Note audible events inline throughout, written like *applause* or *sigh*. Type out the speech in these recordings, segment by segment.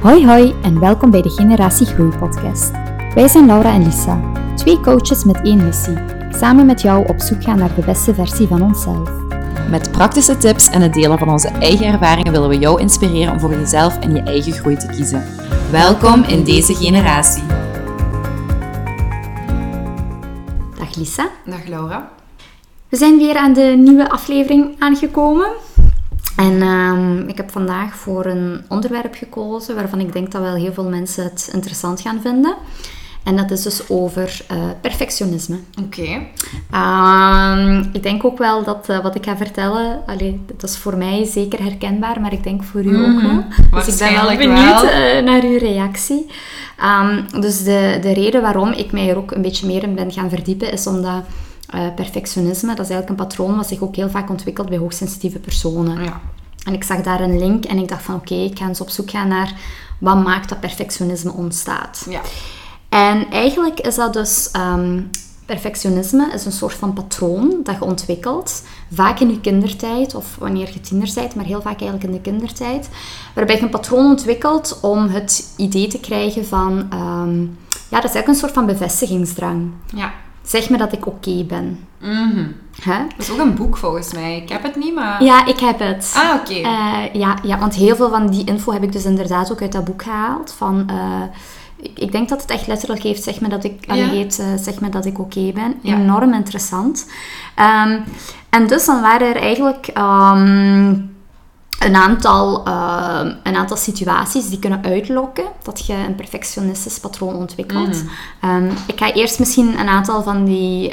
Hoi hoi en welkom bij de Generatie Groei podcast. Wij zijn Laura en Lisa, twee coaches met één missie. Samen met jou op zoek gaan naar de beste versie van onszelf. Met praktische tips en het delen van onze eigen ervaringen willen we jou inspireren om voor jezelf en je eigen groei te kiezen. Welkom in deze generatie. Dag Lisa. Dag Laura. We zijn weer aan de nieuwe aflevering aangekomen. En ehm, ik heb vandaag voor een onderwerp gekozen waarvan ik denk dat wel heel veel mensen het interessant gaan vinden. En dat is dus over uh, perfectionisme. Oké. Ehm, ik denk ook wel dat uh, wat ik ga vertellen, allee, dat is voor mij zeker herkenbaar, maar ik denk voor u ook wel. Dus ik ben wel benieuwd uh, naar uw reactie. Um, dus de, de reden waarom ik mij er ook een beetje meer in ben gaan verdiepen, is omdat perfectionisme, dat is eigenlijk een patroon wat zich ook heel vaak ontwikkelt bij hoogsensitieve personen. Ja. En ik zag daar een link en ik dacht van oké, okay, ik ga eens op zoek gaan naar wat maakt dat perfectionisme ontstaat. Ja. En eigenlijk is dat dus um, perfectionisme is een soort van patroon dat je ontwikkelt, vaak in je kindertijd of wanneer je tiener bent, maar heel vaak eigenlijk in de kindertijd, waarbij je een patroon ontwikkelt om het idee te krijgen van, um, ja, dat is eigenlijk een soort van bevestigingsdrang. Ja. Zeg me dat ik oké okay ben. Mm -hmm. Huh? Dat is ook een boek volgens mij. Ik heb het niet, maar... Ja, ik heb het. Ah, oké. Okay. Uh, ja, ja, want heel veel van die info heb ik dus inderdaad ook uit dat boek gehaald. Van... Uh, ik, denk dat het echt letterlijk heeft, zeg me dat ik, ja. heet, uh, zeg me dat ik oké okay ben. Ja. Enorm interessant. Um, en dus dan waren er eigenlijk um, een, aantal, uh, een aantal situaties die kunnen uitlokken dat je een perfectionistisch patroon ontwikkelt. Mm. Um, ik ga eerst misschien een aantal van die,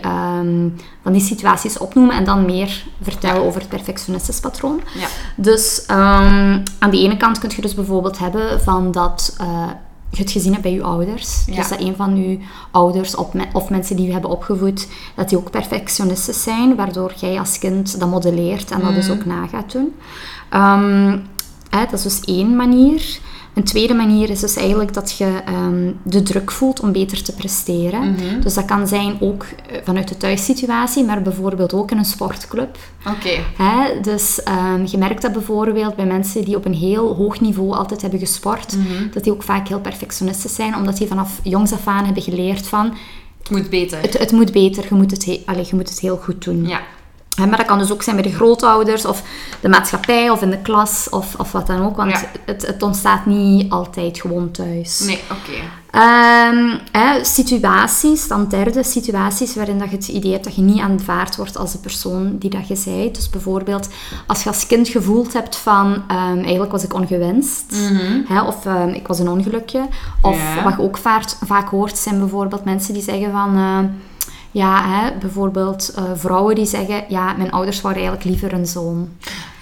van die situaties opnoemen en dan meer vertellen Ja. over het perfectionistisch patroon. Ja. Dus aan de ene kant kun je dus bijvoorbeeld hebben van dat uh, je het gezien hebt bij je ouders. Ja. Dus dat een van je ouders of, me of mensen die je hebben opgevoed, dat die ook perfectionistisch zijn, waardoor jij als kind dat modelleert en dat Mm. dus ook na gaat doen. Um, hè, dat is dus één manier. Een tweede manier is dus eigenlijk dat je um, de druk voelt om beter te presteren. Mm -hmm. Dus dat kan zijn ook uh, vanuit de thuissituatie, maar bijvoorbeeld ook in een sportclub. Oké. Okay. Dus um, je merkt dat bijvoorbeeld bij mensen die op een heel hoog niveau altijd hebben gesport, mm -hmm. dat die ook vaak heel perfectionistisch zijn, omdat die vanaf jongs af aan hebben geleerd van... Het moet beter. Het, het moet beter, je moet het, je moet het heel goed doen. Ja. Maar dat kan dus ook zijn bij de grootouders of de maatschappij of in de klas of, of wat dan ook. Want ja. het, het, ontstaat niet altijd gewoon thuis. Nee, oké. Okay. Um, situaties, dan derde situaties waarin dat je het idee hebt dat je niet aanvaard wordt als de persoon die dat je bent. Dus bijvoorbeeld als je als kind gevoeld hebt van um, eigenlijk was ik ongewenst. Mm -hmm. hè, of um, ik was een ongelukje. Of ja. wat je ook vaak, vaak hoort zijn bijvoorbeeld mensen die zeggen van... Uh, ja, hè, bijvoorbeeld uh, vrouwen die zeggen, ja, mijn ouders waren eigenlijk liever een zoon.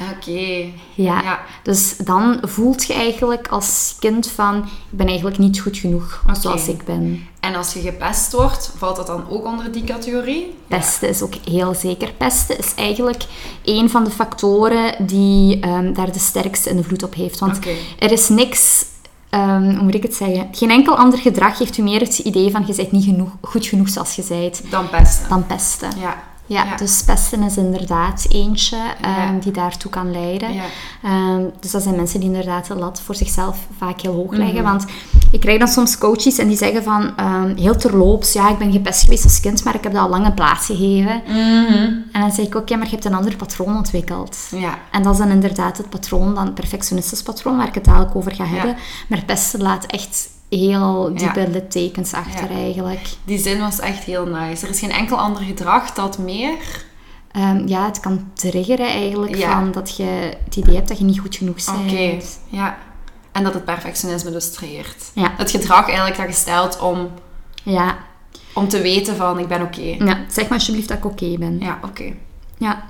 Oké. Okay. Ja. ja. dus dan voelt je eigenlijk als kind van, ik ben eigenlijk niet goed genoeg okay. zoals ik ben. En als je gepest wordt, valt dat dan ook onder die categorie? Pesten ja. is ook heel zeker. Pesten is eigenlijk een van de factoren die um, daar de sterkste invloed op heeft. Want okay. er is niks Um, hoe moet ik het zeggen? Geen enkel ander gedrag geeft u meer het idee van je bent niet genoeg, goed genoeg zoals je bent. Dan pesten. Dan pesten. Ja. Ja, ja, dus pesten is inderdaad eentje ja. um, die daartoe kan leiden. Ja. Um, dus dat zijn mensen die inderdaad de lat voor zichzelf vaak heel hoog leggen. Mhm. Want ik krijg dan soms coaches en die zeggen van um, heel terloops, ja, ik ben gepest geweest als kind, maar ik heb dat al lang een plaats gegeven. Mm En dan zeg ik ook, ja, maar je hebt een ander patroon ontwikkeld. Ja. En dat is dan inderdaad het patroon, dan het perfectionistisch patroon, waar ik het dadelijk over ga hebben. Maar pesten laat echt heel diepe ja. littekens achter ja. eigenlijk. Die zin was echt heel nice. Er is geen enkel ander gedrag dat meer... Um, ja, het kan triggeren eigenlijk ja. van dat je het idee hebt dat je niet goed genoeg bent. Oké, okay. ja. En dat het perfectionisme dus triggert. Ja. Het gedrag eigenlijk dat je stelt om, ja. om te weten van ik ben oké. Okay. Ja, zeg maar alsjeblieft dat ik oké okay ben. Ja, oké. Ja.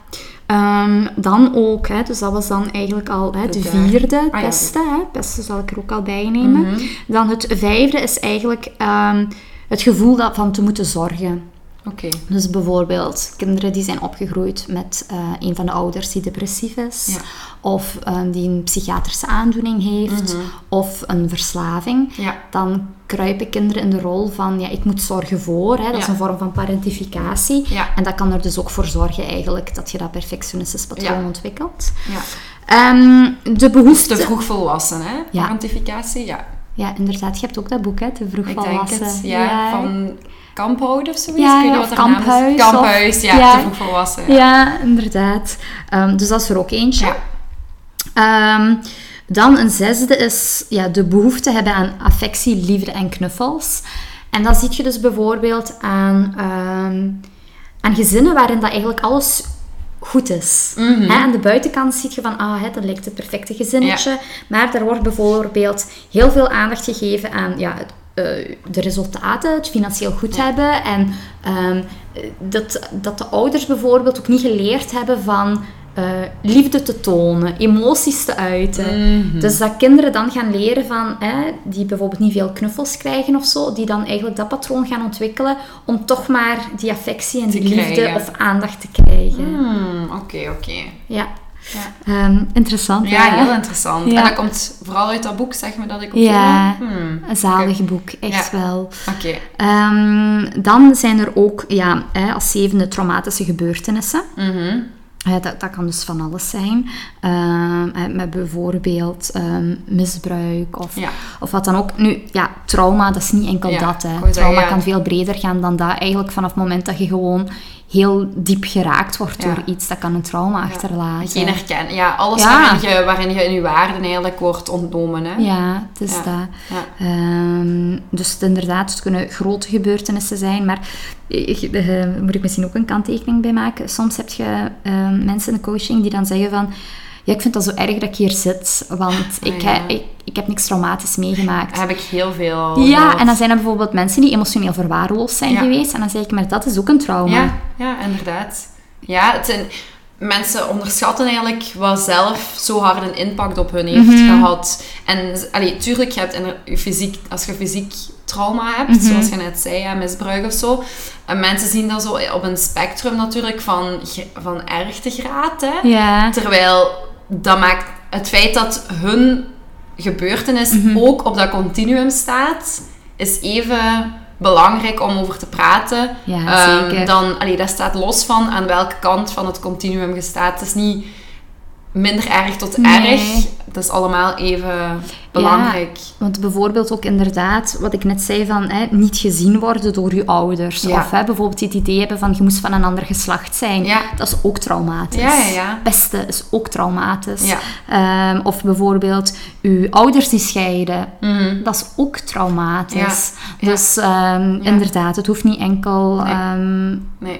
Um, dan ook, hè, dus dat was dan eigenlijk al hè, de, de vierde ah, pesten. Ja, hè, pesten zal ik er ook al bij nemen. Mm -hmm. Dan het vijfde is eigenlijk um, het gevoel dat van te moeten zorgen. Oké. Okay. Dus bijvoorbeeld kinderen die zijn opgegroeid met uh, een van de ouders die depressief is, ja. of uh, die een psychiatrische aandoening heeft, mm -hmm. of een verslaving, ja. dan kruipen kinderen in de rol van ja, ik moet zorgen voor. Hè, dat ja. is een vorm van parentificatie. En dat kan er dus ook voor zorgen eigenlijk dat je dat perfectionistisch patroon ontwikkelt. Ehm, de behoefte... Te vroeg volwassen, hè? Parentificatie, ja. Ja, inderdaad. Je hebt ook dat boek, hè? Te vroeg volwassen. Ik denk het, ja. Van Kamphout of zoiets? Ja, ja of Kamphuis. Kamphuis, ja, ja, te vroeg volwassen. Ja, ja inderdaad. Um, dus dat is er ook eentje. Um, dan een zesde is ja, de behoefte hebben aan affectie, liefde en knuffels. En dat zie je dus bijvoorbeeld aan, um, aan gezinnen waarin dat eigenlijk alles goed is. Mm aan de buitenkant zie je van, ah, hè, dat lijkt het perfecte gezinnetje. Maar er wordt bijvoorbeeld heel veel aandacht gegeven aan ja, uh, de resultaten, het financieel goed hebben. En um, dat, dat de ouders bijvoorbeeld ook niet geleerd hebben van uh, liefde te tonen, emoties te uiten. Mhm. Dus dat kinderen dan gaan leren van, die bijvoorbeeld niet veel knuffels krijgen of zo, die dan eigenlijk dat patroon gaan ontwikkelen om toch maar die affectie en die liefde of aandacht te krijgen. Hmm, oké, oké. Ja. Ja. Um, interessant. Ja, heel interessant. En dat komt vooral uit dat boek, zeg maar, dat ik op Ja, hmm, een zalig boek, echt wel. Oké. Um, dan zijn er ook, ja, als zevende traumatische gebeurtenissen. Mm dat, dat, kan dus van alles zijn. Uh, met bijvoorbeeld um, misbruik of, of wat dan ook. Nu, ja, trauma, dat is niet enkel dat. Hè. Trauma kan veel breder gaan dan dat. Eigenlijk vanaf het moment dat je gewoon heel diep geraakt wordt door iets, dat kan een trauma achterlaten. Geen herkennen. Ja, alles Waarin, je, waarin je in je waarden eigenlijk wordt ontnomen. Hè? Ja, het is dat. Um, dus inderdaad, het kunnen grote gebeurtenissen zijn, maar uh, moet ik misschien ook een kanttekening bij maken. Soms heb je mensen in de coaching die dan zeggen van ja, ik vind dat zo erg dat ik hier zit, want ah, ik, ik, ik, heb niks traumatisch meegemaakt. Dat heb ik heel veel. Ja, en dan zijn er bijvoorbeeld mensen die emotioneel verwaarloosd zijn geweest. En dan zeg ik, maar dat is ook een trauma. Ja, ja inderdaad. Ja, het zijn, mensen onderschatten eigenlijk wat zelf zo hard een impact op hun heeft mhm. gehad. En allee, tuurlijk, je hebt in, fysiek, als je fysiek trauma hebt, mhm. zoals je net zei, ja, misbruik of zo. En mensen zien dat zo op een spectrum natuurlijk van, van ergtegraad. Hè? Ja. Terwijl dat maakt het feit dat hun gebeurtenis mhm. ook op dat continuum staat, is even belangrijk om over te praten. Ja, um, dan, allee, dat staat los van aan welke kant van het continuum je staat. Het is niet minder erg tot erg. Dat is allemaal even belangrijk. Ja, want bijvoorbeeld ook inderdaad, wat ik net zei, van hè, niet gezien worden door je ouders. Of hè, bijvoorbeeld het idee hebben van je moest van een ander geslacht zijn. Dat is ook traumatisch. Ja, ja, Beste is ook traumatisch. Um, of bijvoorbeeld je ouders die scheiden. Mhm. Dat is ook traumatisch. Dus um, inderdaad, het hoeft niet enkel nee. Nee.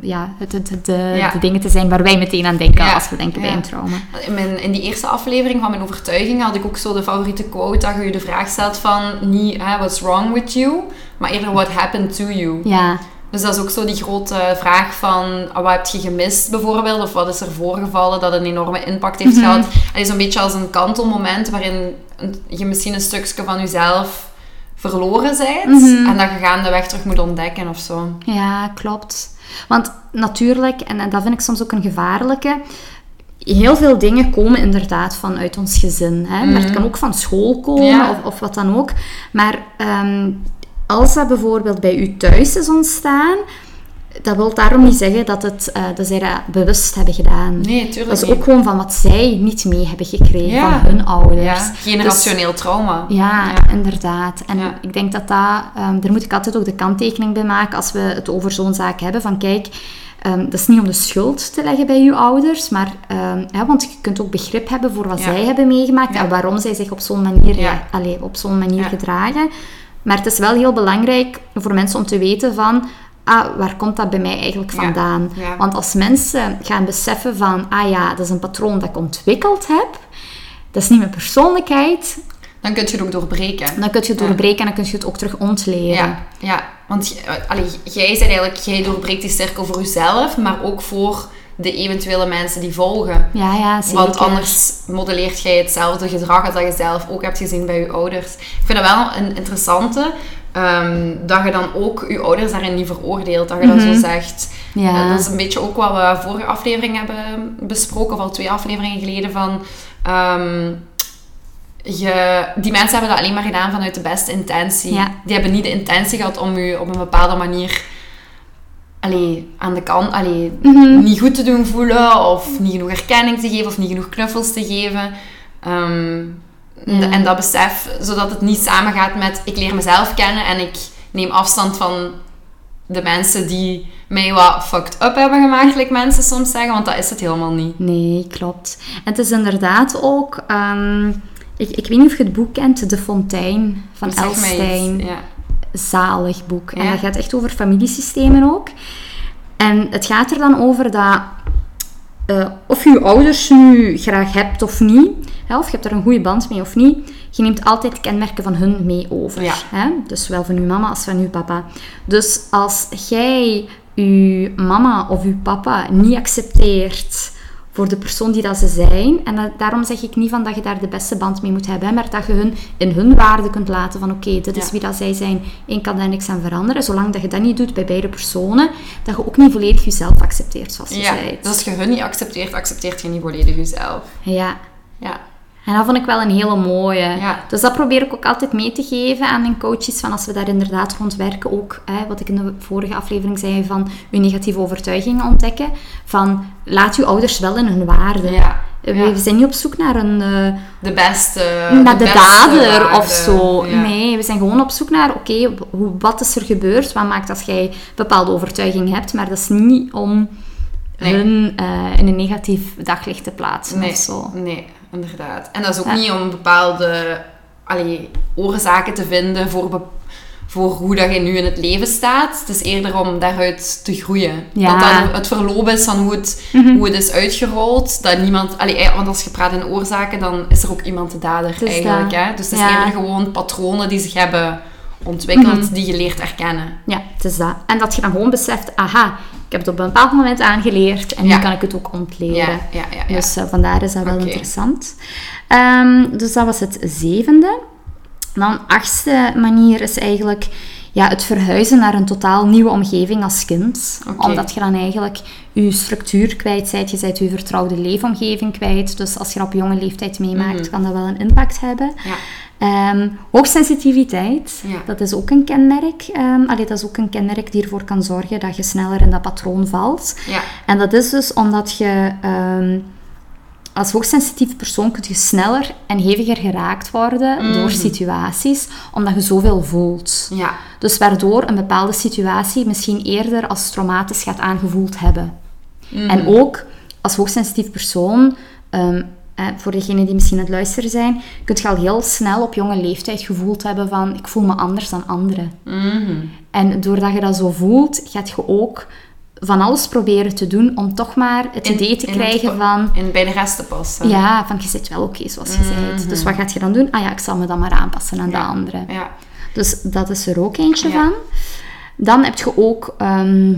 ja, het, het, de, de, dingen te zijn waar wij meteen aan denken als we denken bij een trauma. In, mijn, in die eerste aflevering van mijn overtuiging had ik ook zo de favoriete quote dat je je de vraag stelt van niet hè, what's wrong with you, maar eerder what happened to you. Ja. Dus dat is ook zo die grote vraag van ah, wat heb je gemist bijvoorbeeld, of wat is er voorgevallen dat een enorme impact heeft mm -hmm. gehad. Het is een beetje als een kantelmoment waarin je misschien een stukje van jezelf verloren bent mhm. en dat je gaandeweg terug moet ontdekken of zo. Ja, klopt. Want natuurlijk, en dat vind ik soms ook een gevaarlijke, heel veel dingen komen inderdaad vanuit ons gezin. Hè? Maar het mhm. kan ook van school komen of, of, wat dan ook. Maar ehm, als dat bijvoorbeeld bij u thuis is ontstaan, dat wil daarom niet zeggen dat, het, uh, dat zij dat bewust hebben gedaan. Nee, tuurlijk Dat is ook gewoon van wat zij niet mee hebben gekregen van hun ouders. Ja, generationeel dus, trauma. Ja, inderdaad. En ik denk dat dat... Um, daar moet ik altijd ook de kanttekening bij maken als we het over zo'n zaak hebben. Van kijk, Um, dat is niet om de schuld te leggen bij je ouders, maar um, ja, want je kunt ook begrip hebben voor wat zij hebben meegemaakt en waarom zij zich op zo'n manier, ja. allez, op zo'n manier gedragen. Maar het is wel heel belangrijk voor mensen om te weten van, ah, waar komt dat bij mij eigenlijk vandaan? Want als mensen gaan beseffen van, ah ja, dat is een patroon dat ik ontwikkeld heb, dat is niet mijn persoonlijkheid, dan kun je het ook doorbreken. Dan kun je het doorbreken en dan kun je het ook terug ontleren. Ja, ja. want allee, jij zegt eigenlijk, jij doorbreekt die cirkel voor jezelf, maar ook voor de eventuele mensen die volgen. Ja, ja, zeker. Want anders modelleert jij hetzelfde gedrag als dat je zelf ook hebt gezien bij je ouders. Ik vind dat wel een interessante, ehm, dat je dan ook je ouders daarin niet veroordeelt. Dat je mm -hmm. dat zo zegt. Ja. Uh, dat is een beetje ook wat we vorige aflevering hebben besproken, of al twee afleveringen geleden, van... Ehm, je, die mensen hebben dat alleen maar gedaan vanuit de beste intentie. Die hebben niet de intentie gehad om je op een bepaalde manier allee, aan de kant, allee, mhm. niet goed te doen voelen of niet genoeg erkenning te geven of niet genoeg knuffels te geven. Ehm, en dat besef, zodat het niet samengaat met ik leer mezelf kennen en ik neem afstand van de mensen die mij wat fucked up hebben gemaakt, like mensen soms zeggen, want dat is het helemaal niet. Nee, klopt. En het is inderdaad ook, ehm, ik, ik weet niet of je het boek kent, De Fontein van Elstein. Ja. Zalig boek. En dat gaat echt over familiesystemen ook. En het gaat er dan over dat uh, of je je ouders nu graag hebt of niet, hè, of je hebt er een goede band mee of niet, je neemt altijd kenmerken van hun mee over. Hè? Dus zowel van je mama als van je papa. Dus als jij je mama of je papa niet accepteert voor de persoon die dat ze zijn. En daarom zeg ik niet van dat je daar de beste band mee moet hebben, maar dat je hun in hun waarde kunt laten van oké, dit is wie dat zij zijn en kan daar niks aan veranderen. Zolang dat je dat niet doet bij beide personen, dat je ook niet volledig jezelf accepteert zoals je ja, zei. Dus als je hun niet accepteert, accepteert je niet volledig jezelf. Ja. Ja. En dat vond ik wel een hele mooie. Dus dat probeer ik ook altijd mee te geven aan mijn coaches. Van als we daar inderdaad rond werken, ook hè, wat ik in de vorige aflevering zei van uw negatieve overtuigingen ontdekken. Van laat uw ouders wel in hun waarde. Ja. We zijn niet op zoek naar een... Uh, de beste... Naar de, dader of zo. Nee, we zijn gewoon op zoek naar... Oké, wat is er gebeurd? Wat maakt dat jij bepaalde overtuiging hebt? Maar dat is niet om hun uh, in een negatief daglicht te plaatsen nee. of zo. Nee, inderdaad. En dat is ook niet om bepaalde allee, oorzaken te vinden voor, voor hoe dat je nu in het leven staat. Het is eerder om daaruit te groeien. Ja. Dat dan het verloop is van hoe het, mhm. hoe het is uitgerold. Dat niemand, allee, eh, want als je praat in oorzaken, dan is er ook iemand de dader eigenlijk. Hè? Dus het is eerder gewoon patronen die zich hebben ontwikkeld, mhm. die je leert erkennen. Ja, het is dat. En dat je dan gewoon beseft, aha, ik heb het op een bepaald moment aangeleerd en nu kan ik het ook ontleren. Ja, ja, ja, dus uh, vandaar is dat wel interessant. Um, dus dat was het zevende. Dan achtste manier is eigenlijk ja, het verhuizen naar een totaal nieuwe omgeving als kind. Omdat je dan eigenlijk je structuur kwijt bent. Je bent je vertrouwde leefomgeving kwijt. Dus als je dat op jonge leeftijd meemaakt, mhm. kan dat wel een impact hebben. Ja. Um, hoogsensitiviteit, dat is ook een kenmerk. Um, dat is ook een kenmerk die ervoor kan zorgen dat je sneller in dat patroon valt. Ja. En dat is dus omdat je um, als hoogsensitief persoon kun je sneller en heviger geraakt worden door mhm. situaties, omdat je zoveel voelt. Ja. Dus waardoor een bepaalde situatie misschien eerder als traumatisch gaat aangevoeld hebben. En ook als hoogsensitief persoon eh, voor degenen die misschien aan het luisteren zijn, kun je al heel snel op jonge leeftijd gevoeld hebben van ik voel me anders dan anderen. Mhm. En doordat je dat zo voelt, gaat je ook van alles proberen te doen om toch maar het idee te krijgen van... In bij de rest te passen. Ja, van je zit wel oké zoals je mm Dus wat gaat je dan doen? Ah ja, ik zal me dan maar aanpassen aan de anderen. Ja. Dus dat is er ook eentje van. Dan heb je ook... Ehm,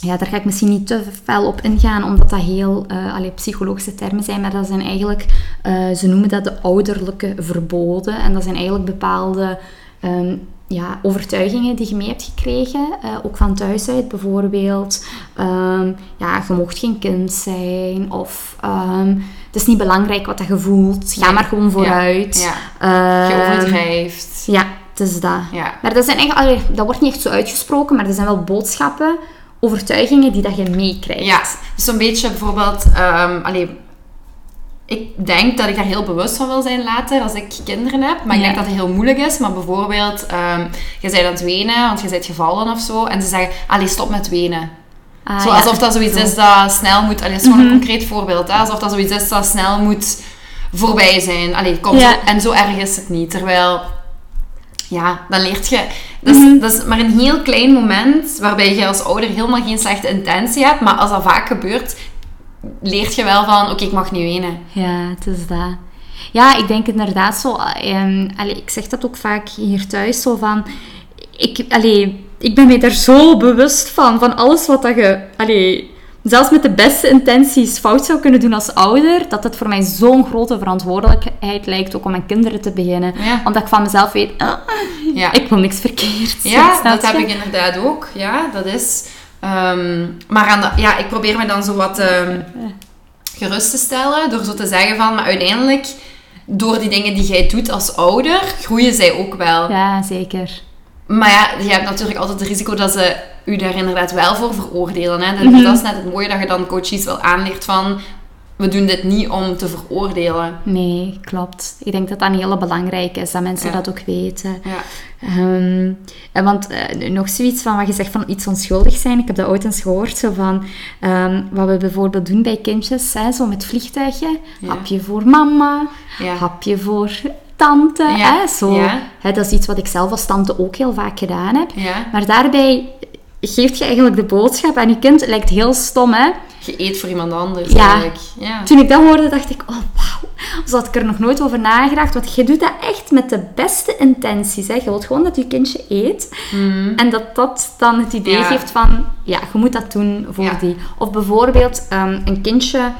ja, daar ga ik misschien niet te fel op ingaan, omdat dat heel uh, psychologische termen zijn, maar dat zijn eigenlijk, uh, ze noemen dat de ouderlijke verboden. En dat zijn eigenlijk bepaalde um, ja, overtuigingen die je mee hebt gekregen, uh, ook van thuis uit. Bijvoorbeeld, um, ja, je mocht geen kind zijn, of um, het is niet belangrijk wat je voelt, ga maar gewoon vooruit. Ja, ja. je overdrijft. Ja, het is dat. Ja. Maar dat, zijn eigenlijk, dat wordt niet echt zo uitgesproken, maar er zijn wel boodschappen overtuigingen die dat je meekrijgt. Ja, dus zo'n beetje bijvoorbeeld... Um, allee, ik denk dat ik daar heel bewust van wil zijn later als ik kinderen heb. Maar ik denk dat het heel moeilijk is. Maar bijvoorbeeld, um, je bent aan het wenen, want je bent gevallen of zo. En ze zeggen, allee, stop met wenen. Ah, zo, alsof dat zoiets is dat snel moet... Allee, dat is gewoon een mhm. concreet voorbeeld. Hè? Alsof dat zoiets is dat snel moet voorbij zijn. Allee, kom, en zo erg is het niet. Terwijl ja, dan leert je. Dat is, mhm. dat is maar een heel klein moment waarbij je als ouder helemaal geen slechte intentie hebt. Maar als dat vaak gebeurt, leert je wel van: oké, ik mag niet wenen. Ja, het is dat. Ja, ik denk inderdaad zo. Um, allee, ik zeg dat ook vaak hier thuis zo van. Ik, allee, ik ben mij daar zo bewust van, van alles wat dat je. Allee, zelfs met de beste intenties fout zou kunnen doen als ouder, dat het voor mij zo'n grote verantwoordelijkheid lijkt ook om mijn kinderen te beginnen. Omdat ik van mezelf weet, ah, ja. ik wil niks verkeerd. Ja, dat heb ik inderdaad ook. Ja, dat is... Ehm, maar aan de, ja, ik probeer me dan zo wat um, gerust te stellen door zo te zeggen van, maar uiteindelijk, door die dingen die jij doet als ouder, groeien zij ook wel. Ja, zeker. Maar ja, je hebt natuurlijk altijd het risico dat ze u daar inderdaad wel voor veroordelen. Hè? Dat, mhm. dat is net het mooie dat je dan coaches wel aanleert van we doen dit niet om te veroordelen. Nee, klopt. Ik denk dat dat een hele belangrijk is, dat mensen dat ook weten. Ja. Um, want uh, nog zoiets van wat je zegt van iets onschuldig zijn. Ik heb dat ooit eens gehoord, zo van um, wat we bijvoorbeeld doen bij kindjes, hè, zo met vliegtuigen. Hapje voor mama, hapje voor tante. Hè, zo. Hè, dat is iets wat ik zelf als tante ook heel vaak gedaan heb. Maar daarbij geeft je eigenlijk de boodschap aan je kind. Het lijkt heel stom, hè? Je eet voor iemand anders ja. eigenlijk. Ja. Toen ik dat hoorde, dacht ik, oh wauw. Zo had ik er nog nooit over nagedacht. Want je doet dat echt met de beste intenties. Hè. Je wilt gewoon dat je kindje eet. Mm. En dat dat dan het idee geeft van, ja, je moet dat doen voor die. Of bijvoorbeeld um, een kindje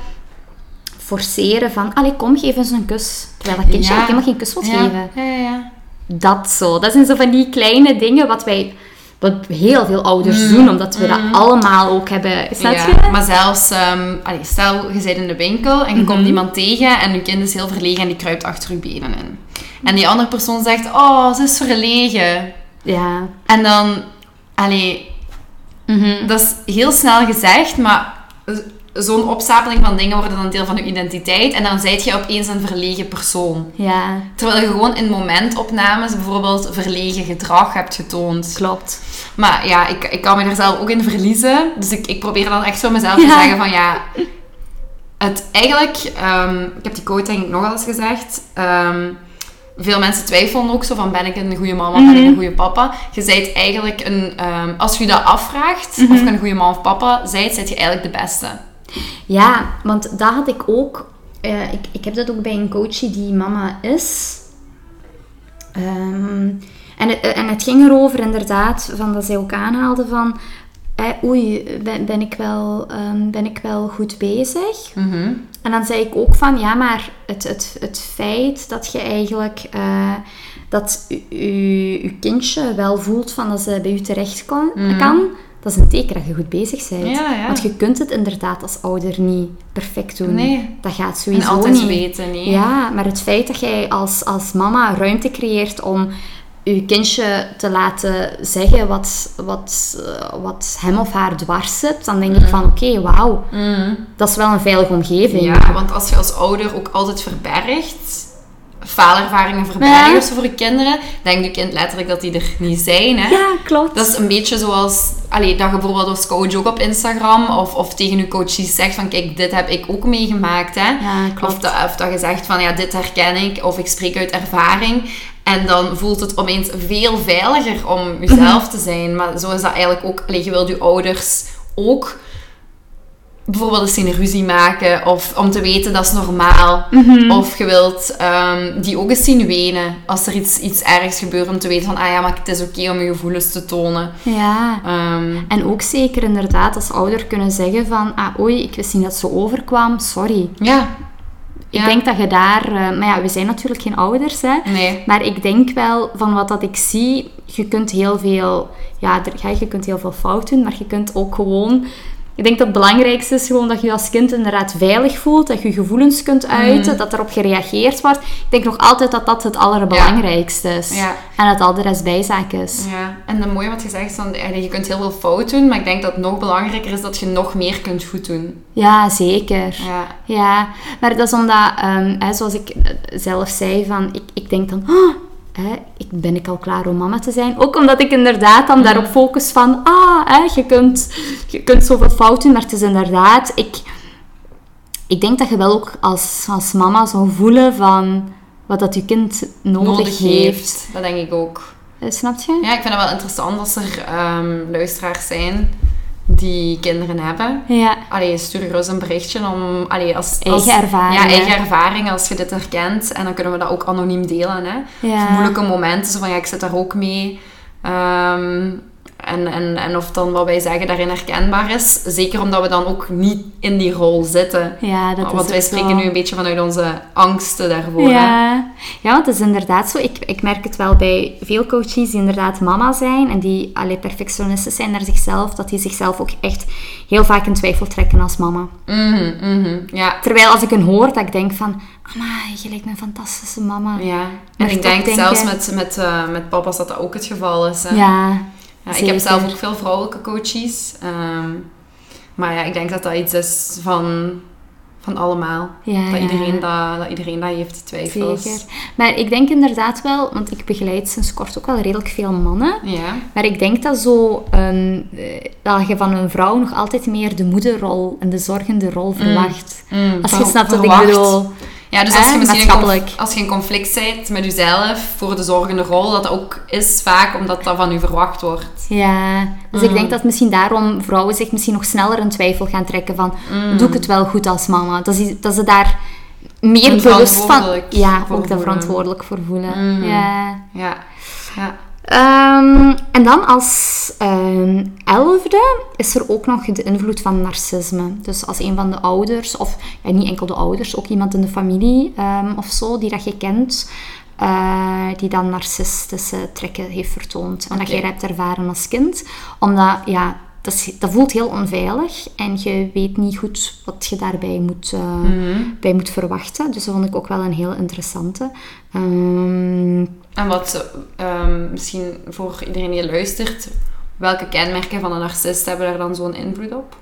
forceren van, allee, kom, geef eens een kus. Terwijl dat kindje ja. helemaal geen kus wil geven. Ja, ja, ja. Dat zo. Dat zijn zo van die kleine dingen wat wij wat heel veel ouders mm. doen, omdat we dat mm. allemaal ook hebben. Snap Maar zelfs, um, stel je bent in de winkel en je komt mhm. iemand tegen en je kind is heel verlegen en die kruipt achter je benen in. En die andere persoon zegt, oh, ze is verlegen. Ja. En dan, allee, mhm. dat is heel snel gezegd, maar zo'n opstapeling van dingen worden dan deel van je identiteit. En dan zijt je opeens een verlegen persoon. Ja. Terwijl je gewoon in momentopnames bijvoorbeeld verlegen gedrag hebt getoond. Klopt. Maar ja, ik, ik kan me er zelf ook in verliezen. Dus ik, ik probeer dan echt zo mezelf te zeggen van ja... Het eigenlijk... Um, ik heb die quote denk ik nogal eens gezegd... Um, veel mensen twijfelen ook zo van ben ik een goede mama, ben ik mhm. een goede papa. Je zijt eigenlijk een, um, als je dat afvraagt, of je een goede mama of papa zijt, zijt je eigenlijk de beste. Ja, want dat had ik ook. Uh, ik, ik heb dat ook bij een coachie die mama is. Um, en, het, en het ging erover inderdaad, van dat zij ook aanhaalde van... Eh, oei, ben, ben, ik wel, um, ben ik wel goed bezig? Mm -hmm. En dan zei ik ook van, ja, maar het, het, het feit dat je eigenlijk... Uh, dat je kindje wel voelt van dat ze bij u terecht kan, mm -hmm. kan dat is een teken dat je goed bezig bent. Want je kunt het inderdaad als ouder niet perfect doen. Nee. Dat gaat sowieso en altijd niet. weten, nee. Ja, maar het feit dat jij als, als mama ruimte creëert om je kindje te laten zeggen wat, wat, eh, wat hem of haar dwars zit, dan denk ik van oké, wauw, mm. dat is wel een veilige omgeving. Ja, want als je als ouder ook altijd verbergt faalervaringen verbergen ja. voor je kinderen, denkt je kind letterlijk dat die er niet zijn. Hè? Ja, klopt. Dat is een beetje zoals allee, dat je bijvoorbeeld als coach ook op Instagram of, of tegen je coaches zegt van kijk, dit heb ik ook meegemaakt. Hè? Ja, klopt. Of, dat, of dat je zegt van ja, dit herken ik of ik spreek uit ervaring. En dan voelt het opeens veel veiliger om jezelf *laughs* te zijn. Maar zo is dat eigenlijk ook. Allee, je wilt je ouders ook bijvoorbeeld eens een ruzie maken of om te weten dat is normaal. Mhm. Of je wilt um, die ook eens zien wenen als er iets, iets ergs gebeurt om te weten van ah ja, maar het is oké om je gevoelens te tonen. Ja. Ehm, en ook zeker inderdaad als ouder kunnen zeggen van ah oei, ik wist niet dat zo overkwam, sorry. Ja. Ik denk dat je daar... Uh, maar ja, we zijn natuurlijk geen ouders, hè. Nee. Maar ik denk wel, van wat dat ik zie, je kunt heel veel... Ja, er, je kunt heel veel fout doen, maar je kunt ook gewoon ik denk dat het belangrijkste is gewoon dat je als kind inderdaad veilig voelt, dat je gevoelens kunt uiten, mm. dat erop gereageerd wordt. Ik denk nog altijd dat dat het allerbelangrijkste is. Ja. En dat al de rest bijzaak is. Ja, en het mooie wat je zegt, van, je kunt heel veel fout doen, maar ik denk dat het nog belangrijker is dat je nog meer kunt goed doen. Ja, zeker. Ja, ja. maar dat is omdat, um, zoals ik zelf zei, van, ik, ik denk dan... Oh, hè, ik, ben ik al klaar om mama te zijn? Ook omdat ik inderdaad dan daarop focus van, ah, hè, je, kunt, je kunt zoveel fouten, maar het is inderdaad, ik, ik denk dat je wel ook als, als mama zou voelen van wat dat je kind nodig, heeft. Dat denk ik ook. Eh, snap je? Ja, ik vind het wel interessant als er um, luisteraars zijn die kinderen hebben. Ja. Allee, stuur gerust een berichtje om... Allee, als, eigen ervaring. Ja, eigen ervaring als je dit herkent. En dan kunnen we dat ook anoniem delen. Hè. Ja. moeilijke momenten, zo van ja, ik zit daar ook mee. Um, en, en, en of dan wat wij zeggen daarin herkenbaar is. Zeker omdat we dan ook niet in die rol zitten. Ja, dat Want is wij spreken nu een beetje vanuit onze angsten daarvoor. Ja, ja want het is inderdaad zo. Ik, ik merk het wel bij veel coaches die inderdaad mama zijn en die alle perfectionisten zijn naar zichzelf, dat die zichzelf ook echt heel vaak in twijfel trekken als mama. Mhm, mhm, ja. Terwijl als ik een hoor, dat ik denk van, Amai, je lijkt me een fantastische mama. Ja, en ik denk zelfs met, met, uh, met papa's dat dat ook het geval is. Hè? Ja, ja ik heb zelf ook veel vrouwelijke coaches. Um, maar ja, ik denk dat dat iets is van, van allemaal. Ja, dat. Iedereen dat, dat iedereen dat heeft, die twijfels. Zeker. Maar ik denk inderdaad wel, want ik begeleid sinds kort ook wel redelijk veel mannen. Ja. Maar ik denk dat zo, um, dat je van een vrouw nog altijd meer de moederrol en de zorgende rol verwacht. Mm. Mm. Als je snapt wat ik bedoel. Ja, dus als je misschien een, als je conflict bent met jezelf voor de zorgende rol, dat ook is vaak omdat dat van u verwacht wordt. Ja, dus mm. ik denk dat misschien daarom vrouwen zich misschien nog sneller in twijfel gaan trekken van, mm. doe ik het wel goed als mama? Dat, is, dat ze daar meer bewust van... Ja, ook daar verantwoordelijk voor voelen. Mm. Ja. Ja. ja. Um, en dan als um, elfde is er ook nog de invloed van narcisme. Dus als een van de ouders, of ja, niet enkel de ouders, ook iemand in de familie um, of zo, die dat je kent, uh, die dan narcistische trekken heeft vertoond. En okay. dat jij hebt ervaren als kind. Omdat, ja, dat, is, dat, voelt heel onveilig en je weet niet goed wat je daarbij moet, uh, mm -hmm. bij moet verwachten. Dus dat vond ik ook wel een heel interessante. Um, en wat um, misschien voor iedereen die luistert, welke kenmerken van een narcist hebben daar dan zo'n invloed op?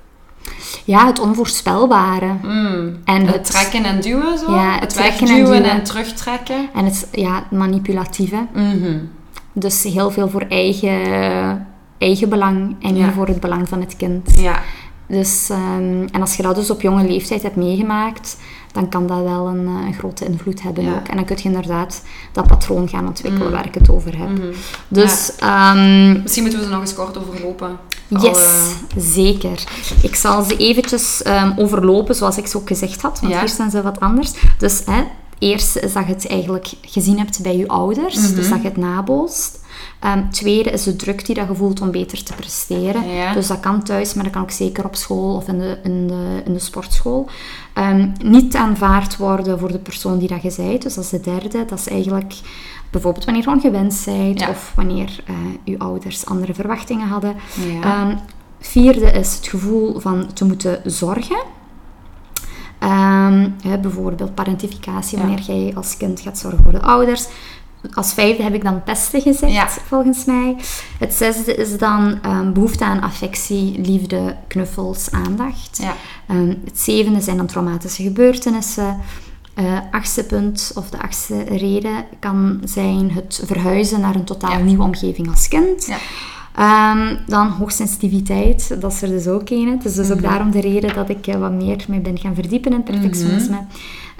Ja, het onvoorspelbare. Mm. En het, het, trekken en duwen zo? Ja, het, het trekken en duwen en terugtrekken. En het ja, manipulatieve. Mm -hmm. Dus heel veel voor eigen, eigen belang en niet Ja. voor het belang van het kind. Ja. Dus, um, en als je dat dus op jonge leeftijd hebt meegemaakt, dan kan dat wel een, een grote invloed hebben Ja. ook. En dan kun je inderdaad dat patroon gaan ontwikkelen Mm. waar ik het over heb. Mhm. Dus um, Misschien moeten we ze nog eens kort overlopen. Yes, Alle- zeker. Ik zal ze eventjes ehm, overlopen, zoals ik ze ook gezegd had, want Ja. hier zijn ze wat anders. Dus hè, het eerste is dat je het eigenlijk gezien hebt bij je ouders, dus dat je het nabootst. Ehm tweede is de druk die dat je voelt om beter te presteren. Ja. Dus dat kan thuis, maar dat kan ook zeker op school of in de, in de, in de sportschool. Ehm, niet aanvaard worden voor de persoon die dat je bent. Dus dat is de derde. Dat is eigenlijk bijvoorbeeld wanneer je ongewenst bent Ja. of wanneer eh je ouders andere verwachtingen hadden. Ja. Ehm, vierde is het gevoel van te moeten zorgen. Hè, bijvoorbeeld parentificatie, Ja. wanneer jij als kind gaat zorgen voor de ouders. Als vijfde heb ik dan pesten gezegd, Ja. volgens mij. Het zesde is dan ehm, behoefte aan affectie, liefde, knuffels, aandacht. Ja. Ehm, het zevende zijn dan traumatische gebeurtenissen. Eh achtste punt, of de achtste reden, kan zijn het verhuizen naar een totaal Ja. nieuwe omgeving als kind. Ja. Ehm, dan hoogsensitiviteit, dat is er dus ook een. Het is dus ook Mhm. daarom de reden dat ik eh, wat meer mee ben gaan verdiepen in perfectionisme.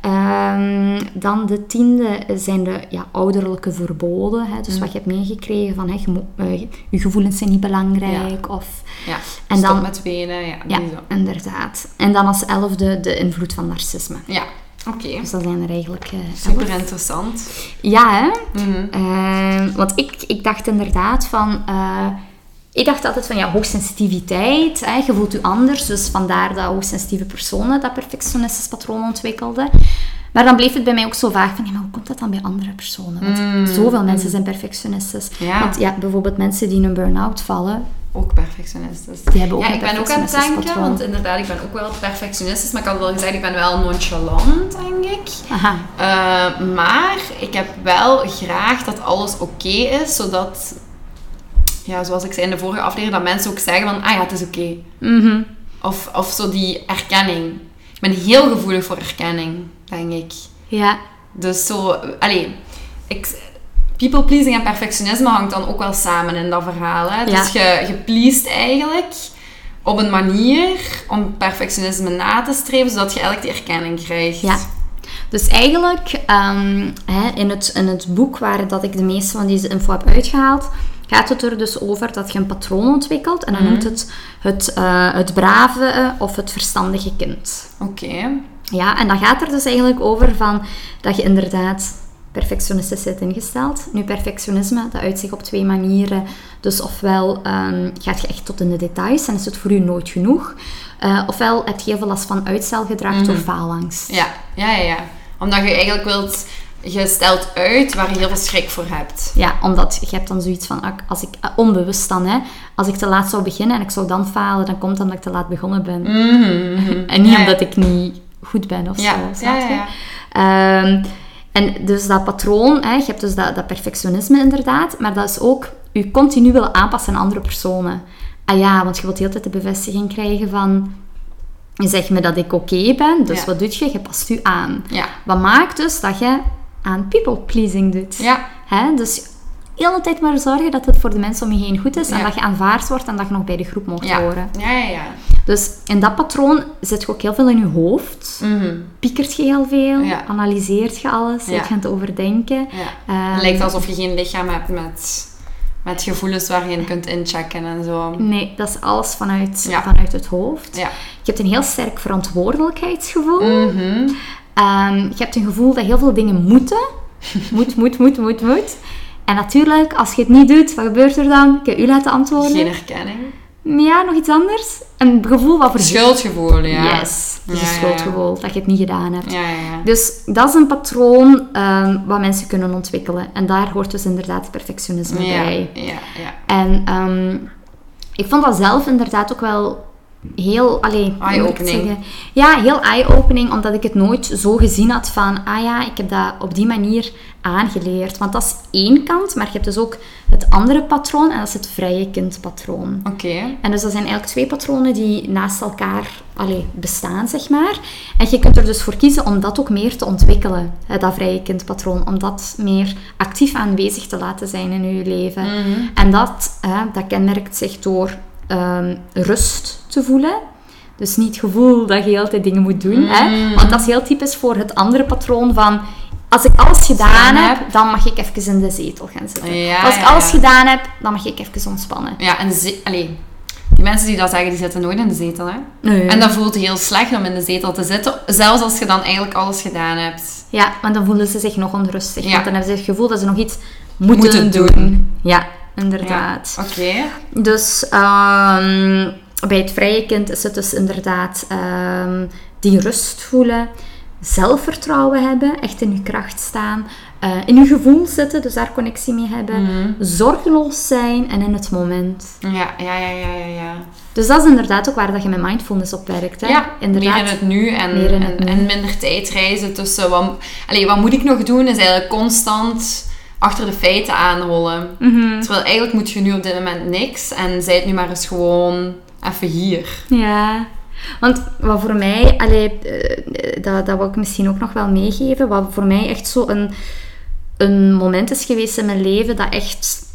Ehm, dan de tiende zijn de ja, ouderlijke verboden. Hè, dus Mhm. wat je hebt meegekregen van hè, je, eh, je gevoelens zijn niet belangrijk. Of, ja. En Stop dan- met wenen. Ja, ja, inderdaad. En dan als elfde de invloed van narcisme. ja. oké. Dus dat zijn er eigenlijk eh, Super elf. interessant. Ja, hè? Mhm. Ehm, want ik, ik dacht inderdaad van... ik dacht altijd van, ja, hoogsensitiviteit, hè, je voelt je anders. Dus vandaar dat hoogsensitieve personen dat perfectionistisch patroon ontwikkelden. Maar dan bleef het bij mij ook zo vaag van, ja, maar hoe komt dat dan bij andere personen? Want Mm, zoveel mensen zijn perfectionistisch. Ja. Want ja, bijvoorbeeld mensen die in een burn-out vallen, Ook perfectionistisch. die hebben ook Ja, ik ben ook aan het denken, patroon. want inderdaad, ik ben ook wel perfectionistisch, maar ik had wel gezegd, ik ben wel nonchalant, denk ik. Aha, Eh, maar ik heb wel graag dat alles oké is, zodat, ja, zoals ik zei in de vorige aflevering, dat mensen ook zeggen van, ah ja, het is oké. Mhm. Of, of zo die erkenning. Ik ben heel gevoelig voor erkenning, denk ik. ja. Dus zo, allee, ik, people pleasing en perfectionisme hangt dan ook wel samen in dat verhaal. Hè? Dus je, je pleest eigenlijk op een manier om perfectionisme na te streven, zodat je eigenlijk die erkenning krijgt. Ja. Dus eigenlijk, ehm, hè, in, het, in het boek waar dat ik de meeste van deze info heb uitgehaald, gaat het er dus over dat je een patroon ontwikkelt. En dan Mhm. noemt het het, eh, het brave eh, of het verstandige kind. Oké. Ja, en dan gaat er dus eigenlijk over van dat je inderdaad perfectionistisch zit ingesteld. Nu, perfectionisme, dat uit zich op twee manieren. Dus ofwel um, gaat je echt tot in de details en is het voor u nooit genoeg. Uh, ofwel heb je heel veel last van uitstelgedrag mm door faalangst. Ja, ja, ja, ja. Omdat je eigenlijk wilt je stelt uit waar je heel veel schrik voor hebt. Ja, omdat je hebt dan zoiets van, als ik, eh, onbewust dan, hè, als ik te laat zou beginnen en ik zou dan falen, dan komt het omdat ik te laat begonnen ben. Mhm. *laughs* en niet omdat ik niet goed ben of ja. zo. Ja, ja, um, en dus dat patroon, hè, je hebt dus dat, dat perfectionisme inderdaad, maar dat is ook je continu willen aanpassen aan andere personen. Ah ja, want je wilt de hele tijd de bevestiging krijgen van zeg me dat ik oké ben, dus wat doe je? Je past u aan. Ja. Wat maakt dus dat je aan people pleasing doet. Ja. Hè? Dus de hele tijd maar zorgen dat het voor de mensen om je heen goed is en dat je aanvaard wordt en dat je nog bij de groep mocht horen. Ja, ja, ja. Dus in dat patroon zit je ook heel veel in je hoofd. Mm Piekert je heel veel, analyseert je alles, je gaat overdenken. Um, het lijkt alsof je geen lichaam hebt met, met gevoelens waar je in kunt inchecken en zo. Nee, dat is alles vanuit, vanuit het hoofd. Je hebt een heel sterk verantwoordelijkheidsgevoel. Mm Um, je hebt een gevoel dat heel veel dingen moeten. *laughs* Moet, moet, moet, moet, moet. En natuurlijk, als je het niet doet, wat gebeurt er dan? Ik heb u laten antwoorden. Geen herkenning. Ja, nog iets anders. Een gevoel wat voor... Schuldgevoel, ja. Yes, dus een schuldgevoel, dat je het niet gedaan hebt. Ja, ja, Dus dat is een patroon um, wat mensen kunnen ontwikkelen. En daar hoort dus inderdaad perfectionisme bij. Ja, ja. En um, ik vond dat zelf inderdaad ook wel heel... Eye-opening. Ja, heel eye-opening, omdat ik het nooit zo gezien had van... Ah ja, ik heb dat op die manier aangeleerd. Want dat is één kant, maar je hebt dus ook het andere patroon. En dat is het vrije kindpatroon. Oké. En dus dat zijn eigenlijk twee patronen die naast elkaar allee, bestaan, zeg maar. En je kunt er dus voor kiezen om dat ook meer te ontwikkelen. Dat vrije kindpatroon. Om dat meer actief aanwezig te laten zijn in je leven. Mhm. En dat, dat kenmerkt zich door um, rust te voelen. Dus niet het gevoel dat je altijd dingen moet doen. Hè? Mm. Want dat is heel typisch voor het andere patroon van... Als ik alles gedaan heb, dan mag ik even in de zetel gaan zitten. Ja, als ik alles gedaan heb, dan mag ik even ontspannen. Ja, en allee, die mensen die dat zeggen, die zitten nooit in de zetel. Hè? Nee. En dat voelt heel slecht om in de zetel te zitten. Zelfs als je dan eigenlijk alles gedaan hebt. Ja, want dan voelen ze zich nog onrustig. Ja. Want dan hebben ze het gevoel dat ze nog iets moeten, Moeten doen. doen. Ja, inderdaad. Oké. Dus ehm, bij het vrije kind is het dus inderdaad ehm, die rust voelen, zelfvertrouwen hebben, echt in je kracht staan, eh, in je gevoel zitten, dus daar connectie mee hebben, Mhm. zorgeloos zijn en in het moment. Ja, ja, ja, ja, ja. ja. Dus dat is inderdaad ook waar dat je met mindfulness op werkt. Hè? Ja, inderdaad. meer in het nu en, het en, nu. en minder tijd reizen tussen... Wat, allee, wat moet ik nog doen? Is eigenlijk constant achter de feiten aanrollen. Mhm. Terwijl eigenlijk moet je nu op dit moment niks. En zij het nu maar eens gewoon even hier. Ja, want wat voor mij, allee, eh, dat, dat wil ik misschien ook nog wel meegeven, wat voor mij echt zo een, een moment is geweest in mijn leven dat echt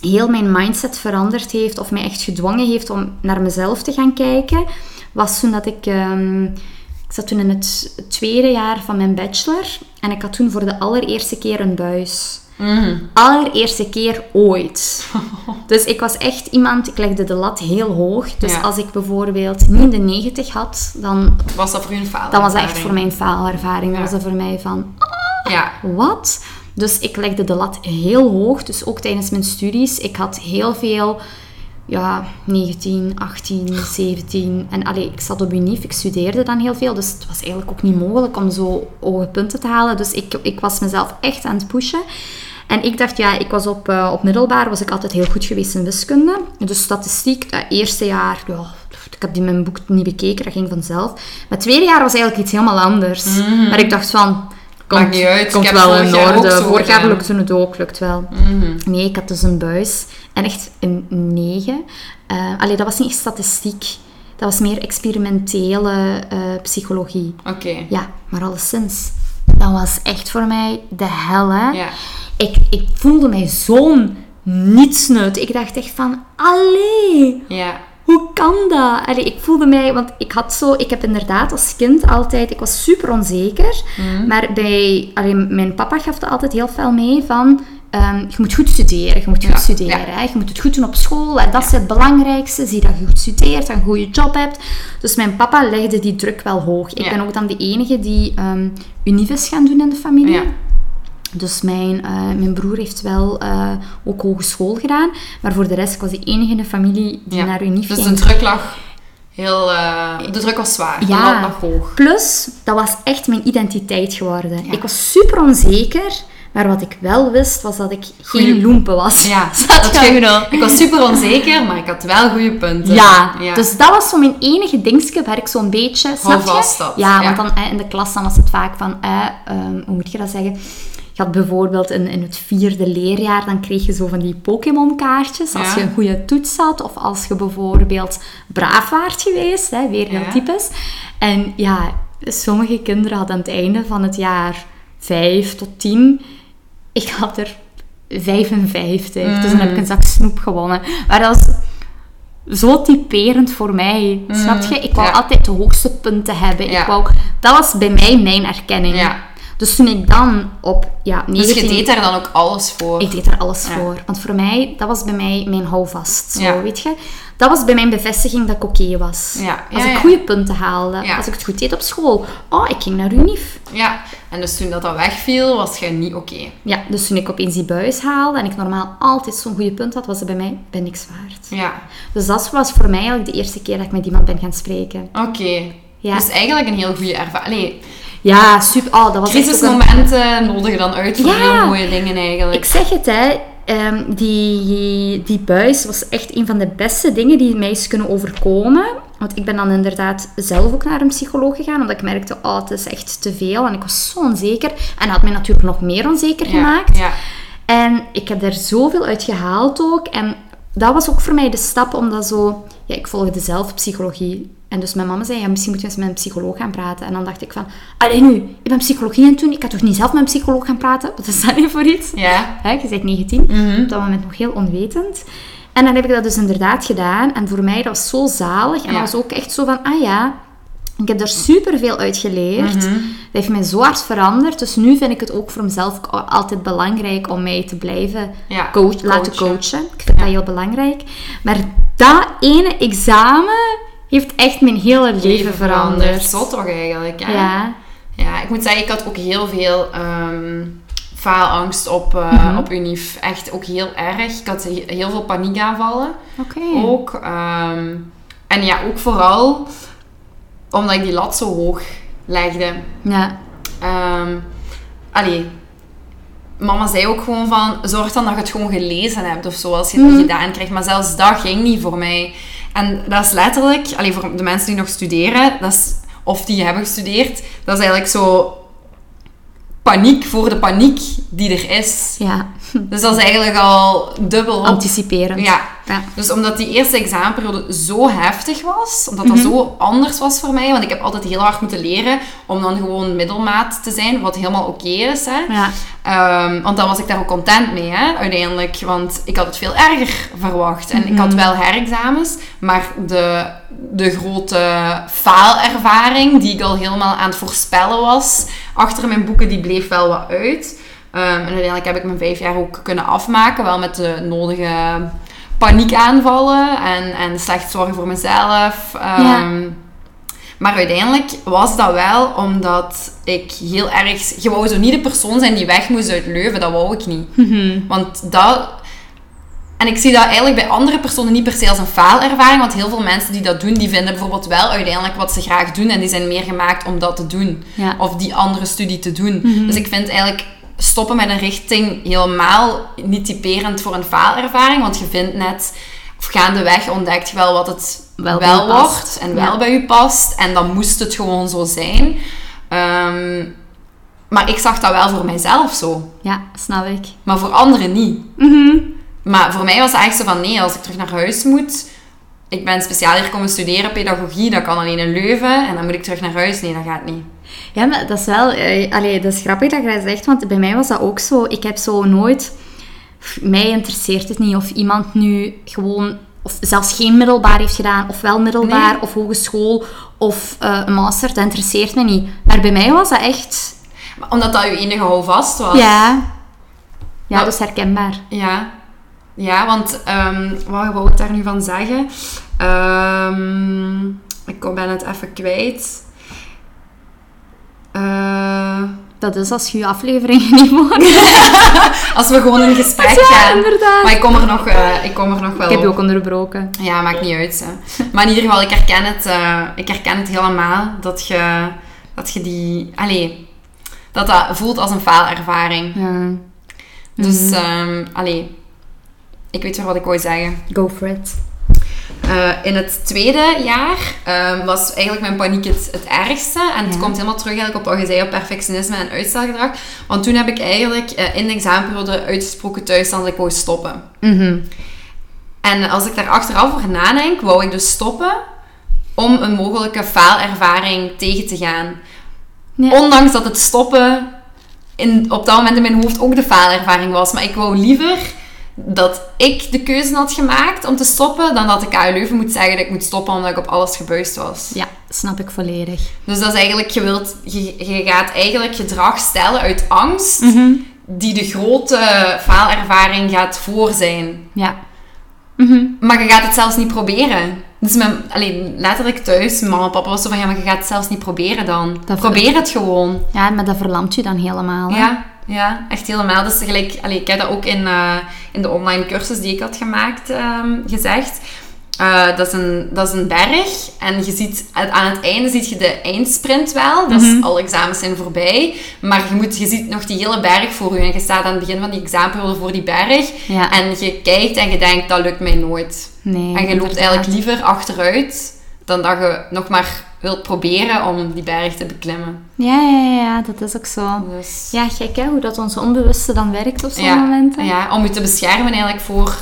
heel mijn mindset veranderd heeft of mij echt gedwongen heeft om naar mezelf te gaan kijken, was toen dat ik... ehm, ik zat toen in het tweede jaar van mijn bachelor en ik had toen voor de allereerste keer een buis. Allereerste keer ooit. *laughs* Dus ik was echt iemand, ik legde de lat heel hoog. Dus Ja. als ik bijvoorbeeld niet de 90 had, dan, Was dat voor u een faal? dan was dat echt voor mij een faalervaring. Dan Ja. was dat voor mij van, Ja. wat? Dus ik legde de lat heel hoog. Dus ook tijdens mijn studies. Ik had heel veel, ja, 19, 18, 17. En allee, ik zat op UNIF, ik studeerde dan heel veel. Dus het was eigenlijk ook niet mogelijk om zo hoge punten te halen. Dus ik, ik was mezelf echt aan het pushen. En ik dacht, ja, ik was op, eh, op middelbaar was ik altijd heel goed geweest in wiskunde. Dus statistiek, dat eerste jaar, ja, ik heb die mijn boek niet bekeken, dat ging vanzelf. Maar het tweede jaar was eigenlijk iets helemaal anders. Maar ik dacht van, komt, Maakt niet uit, komt wel in orde. Vorig jaar lukte het ook, lukt wel. Mhm. Nee, ik had dus een buis. En echt een 9. Eh allee, dat was niet echt statistiek. Dat was meer experimentele eh, psychologie. Oké. Ja, maar alleszins. Dat was echt voor mij de hel, hè. Ja. Ik, ik voelde mij zo'n nietsnut. Ik dacht echt van, allee, Ja. Hoe kan dat? Allee, ik voelde mij, want ik had zo, ik heb inderdaad als kind altijd, ik was super onzeker. Maar bij, allee, mijn papa gaf er altijd heel veel mee van, ehm, je moet goed studeren, je moet goed Ja, studeren. ja. Hè? Je moet het goed doen op school en dat is het belangrijkste. Zie dat je goed studeert en een goede job hebt. Dus mijn papa legde die druk wel hoog. Ik Ja. ben ook dan de enige die ehm Univ is gaan doen in de familie. Dus mijn, uh, mijn broer heeft wel uh, ook hogeschool gedaan. Maar voor de rest, ik was de enige in de familie die naar UNIF dus ging. Dus de druk lag heel... Uh, de druk was zwaar. Ja. lag hoog. Plus, dat was echt mijn identiteit geworden. Ik was super onzeker. Maar wat ik wel wist, was dat ik geen loempe was. Ja, *laughs* dat je, ik was super onzeker, maar ik had wel goede punten. Ja, dus dat was zo mijn enige dingetje waar ik zo'n beetje... Snap vast dat. Ja, want dan in de klas dan was het vaak van... Eh, um, hoe moet je dat zeggen? Je had bijvoorbeeld in, in het vierde leerjaar, dan kreeg je zo van die Pokémon-kaartjes. Als je een goede toets had, of als je bijvoorbeeld braaf waard geweest, hè, weer heel typisch. En ja, sommige kinderen hadden aan het einde van het jaar 5 tot 10 ik had er 55. Mm. Dus dan heb ik een zak snoep gewonnen. Maar dat was zo typerend voor mij. Mm. Snap je? Ik wou altijd de hoogste punten hebben. Ik wou, dat was bij mij mijn erkenning. Ja. Dus toen ik dan op ja, 19... Dus je deed daar dan ook alles voor? Ik deed daar alles voor. Want voor mij, dat was bij mij mijn houvast. Zo, weet je? Dat was bij mijn bevestiging dat ik oké was. Als ik goede punten haalde. Als ik het goed deed op school. Oh, ik ging naar UNIF. Ja, en dus toen dat, dat wegviel, was je niet oké. Ja, dus toen ik opeens die buis haalde en ik normaal altijd zo'n goede punt had, was het bij mij ben niks waard. Ja. Dus dat was voor mij eigenlijk de eerste keer dat ik met iemand ben gaan spreken. Oké. Ja. Dus eigenlijk een heel goede ervaring. Ja, super. Oh, dat was Crisismomenten een... nodigen dan uit voor heel mooie dingen eigenlijk. Ik zeg het, hè. Um, die, die buis was echt een van de beste dingen die meisjes kunnen overkomen. Want ik ben dan inderdaad zelf ook naar een psycholoog gegaan, omdat ik merkte, oh, het is echt te veel. En ik was zo onzeker. En dat had mij natuurlijk nog meer onzeker gemaakt. Ja. En ik heb er zoveel uit gehaald ook. En dat was ook voor mij de stap om dat zo... Ja, ik volgde zelf psychologie. En dus mijn mama zei, ja, misschien moet je eens met een psycholoog gaan praten. En dan dacht ik van, alleen nu, ik ben psychologie aan het doen. Ik kan toch niet zelf met een psycholoog gaan praten? Wat is dat nu voor iets? Ja. Hè, je bent 19, mhm. op dat moment nog heel onwetend. En dan heb ik dat dus inderdaad gedaan. En voor mij, dat was zo zalig. En dat was ook echt zo van, ah ja, ik heb er super veel uit geleerd. Mhm. Dat heeft mij zo hard veranderd. Dus nu vind ik het ook voor mezelf altijd belangrijk om mij te blijven coach, laten coachen. Ik vind dat heel belangrijk. Maar dat ene examen heeft echt mijn hele leven, veranderd. Zo toch eigenlijk, hè? Ja. Ja, ik moet zeggen, ik had ook heel veel um, faalangst op, uh, op UNIF. Echt ook heel erg. Ik had heel veel paniekaanvallen. Oké. Ook. Ehm, en ja, ook vooral omdat ik die lat zo hoog legde. Ja. Um, allee, mama zei ook gewoon van, zorg dan dat je het gewoon gelezen hebt of zo, als je het niet mhm. gedaan krijgt. Maar zelfs dat ging niet voor mij. En dat is letterlijk, alleen voor de mensen die nog studeren, dat is, of die hebben gestudeerd, dat is eigenlijk zo paniek voor de paniek die er is. Ja. *laughs* Dus dat is eigenlijk al dubbel. Anticiperend. Ja. ja. Dus omdat die eerste examenperiode zo heftig was, omdat dat mhm. zo anders was voor mij, want ik heb altijd heel hard moeten leren om dan gewoon middelmaat te zijn, wat helemaal oké is. Hè. Ja. Um, want dan was ik daar ook content mee, hè, uiteindelijk. Want ik had het veel erger verwacht. En ik had mhm. wel herexamens, maar de, de grote faalervaring, die ik al helemaal aan het voorspellen was, achter mijn boeken, die bleef wel wat uit. Um, en uiteindelijk heb ik mijn vijf jaar ook kunnen afmaken, wel met de nodige paniekaanvallen en, en slecht zorgen voor mezelf. Um, Maar uiteindelijk was dat wel omdat ik heel erg... Je wou zo niet de persoon zijn die weg moest uit Leuven. Dat wou ik niet. Mhm. Want dat... En ik zie dat eigenlijk bij andere personen niet per se als een faalervaring. Want heel veel mensen die dat doen, die vinden bijvoorbeeld wel uiteindelijk wat ze graag doen. En die zijn meer gemaakt om dat te doen. Of die andere studie te doen. Mhm. Dus ik vind eigenlijk stoppen met een richting helemaal niet typerend voor een faalervaring. Want je vindt net, of gaandeweg ontdekt je wel wat het wel, wel wordt en wel bij je past. En dan moest het gewoon zo zijn. Ehm, maar ik zag dat wel voor mijzelf zo. Ja, snap ik. Maar voor anderen niet. Mhm. Maar voor mij was het echt zo van, nee, als ik terug naar huis moet... Ik ben speciaal hier komen studeren, pedagogie, dat kan alleen in Leuven. En dan moet ik terug naar huis. Nee, dat gaat niet. Ja, maar dat is wel... Uh, allee, dat is grappig dat je dat zegt, want bij mij was dat ook zo. Ik heb zo nooit... Mij interesseert het niet of iemand nu gewoon of zelfs geen middelbaar heeft gedaan, of wel middelbaar, of hogeschool, of uh, een master, dat interesseert me niet. Maar bij mij was dat echt... omdat dat je enige houvast was? Ja. Ja, dat is herkenbaar. Ja. Ja, want um, wat wou ik daar nu van zeggen? Um, ik ben het even kwijt. Uh, dat is als je je afleveringen *laughs* niet hoort. *laughs* als we gewoon in gesprek ja, gaan. inderdaad. Maar ik kom er nog, uh, ik kom er nog wel Ik heb je ook onderbroken. Ja, maakt niet uit. Hè. Maar in ieder geval, ik herken het, uh, ik herken het helemaal. Dat je, dat je die... Allee, dat dat voelt als een faalervaring. Ja. Dus, mm -hmm. allee, ik weet weer wat ik wou zeggen. Go for it. Uh, in het tweede jaar um, was eigenlijk mijn paniek het, het ergste. En het komt helemaal terug eigenlijk op wat je zei op perfectionisme en uitstelgedrag. Want toen heb ik eigenlijk uh, in de examenperiode uitgesproken thuis dat ik wou stoppen. Mm -hmm. En als ik daar achteraf over nadenk, wou ik dus stoppen om een mogelijke faalervaring tegen te gaan. Ja. Ondanks dat het stoppen in, op dat moment in mijn hoofd ook de faalervaring was. Maar ik wou liever dat ik de keuze had gemaakt om te stoppen, dan dat de KU Leuven moet zeggen dat ik moet stoppen omdat ik op alles gebuist was. Ja, snap ik volledig. Dus dat is eigenlijk, je, wilt, je, je gaat eigenlijk gedrag stellen uit angst, mhm. die de grote faalervaring gaat voor zijn. Ja. Mhm. Maar je gaat het zelfs niet proberen. Dus mijn, alleen, letterlijk thuis, mama en papa was zo van, ja, maar je gaat het zelfs niet proberen dan. Probeer het gewoon. Ja, maar dat verlamt je dan helemaal. Hè? Ja, ja, echt helemaal. Dus gelijk, allee, ik heb dat ook in, uh, in de online cursus die ik had gemaakt um, gezegd. Uh, dat, is een, dat is een berg. En je ziet, aan het einde zie je de eindsprint wel. Dus mm alle examens zijn voorbij. Maar je, moet, je ziet nog die hele berg voor je. En je staat aan het begin van die examenperiode voor die berg. Ja. En je kijkt en je denkt, dat lukt mij nooit. Nee, en je loopt eigenlijk liever achteruit dan dat je nog maar wilt proberen om die berg te beklimmen. Ja, ja, ja, dat is ook zo. Dus... Ja, gek hè, hoe dat ons onbewuste dan werkt op zo'n momenten. Ja, om je te beschermen eigenlijk voor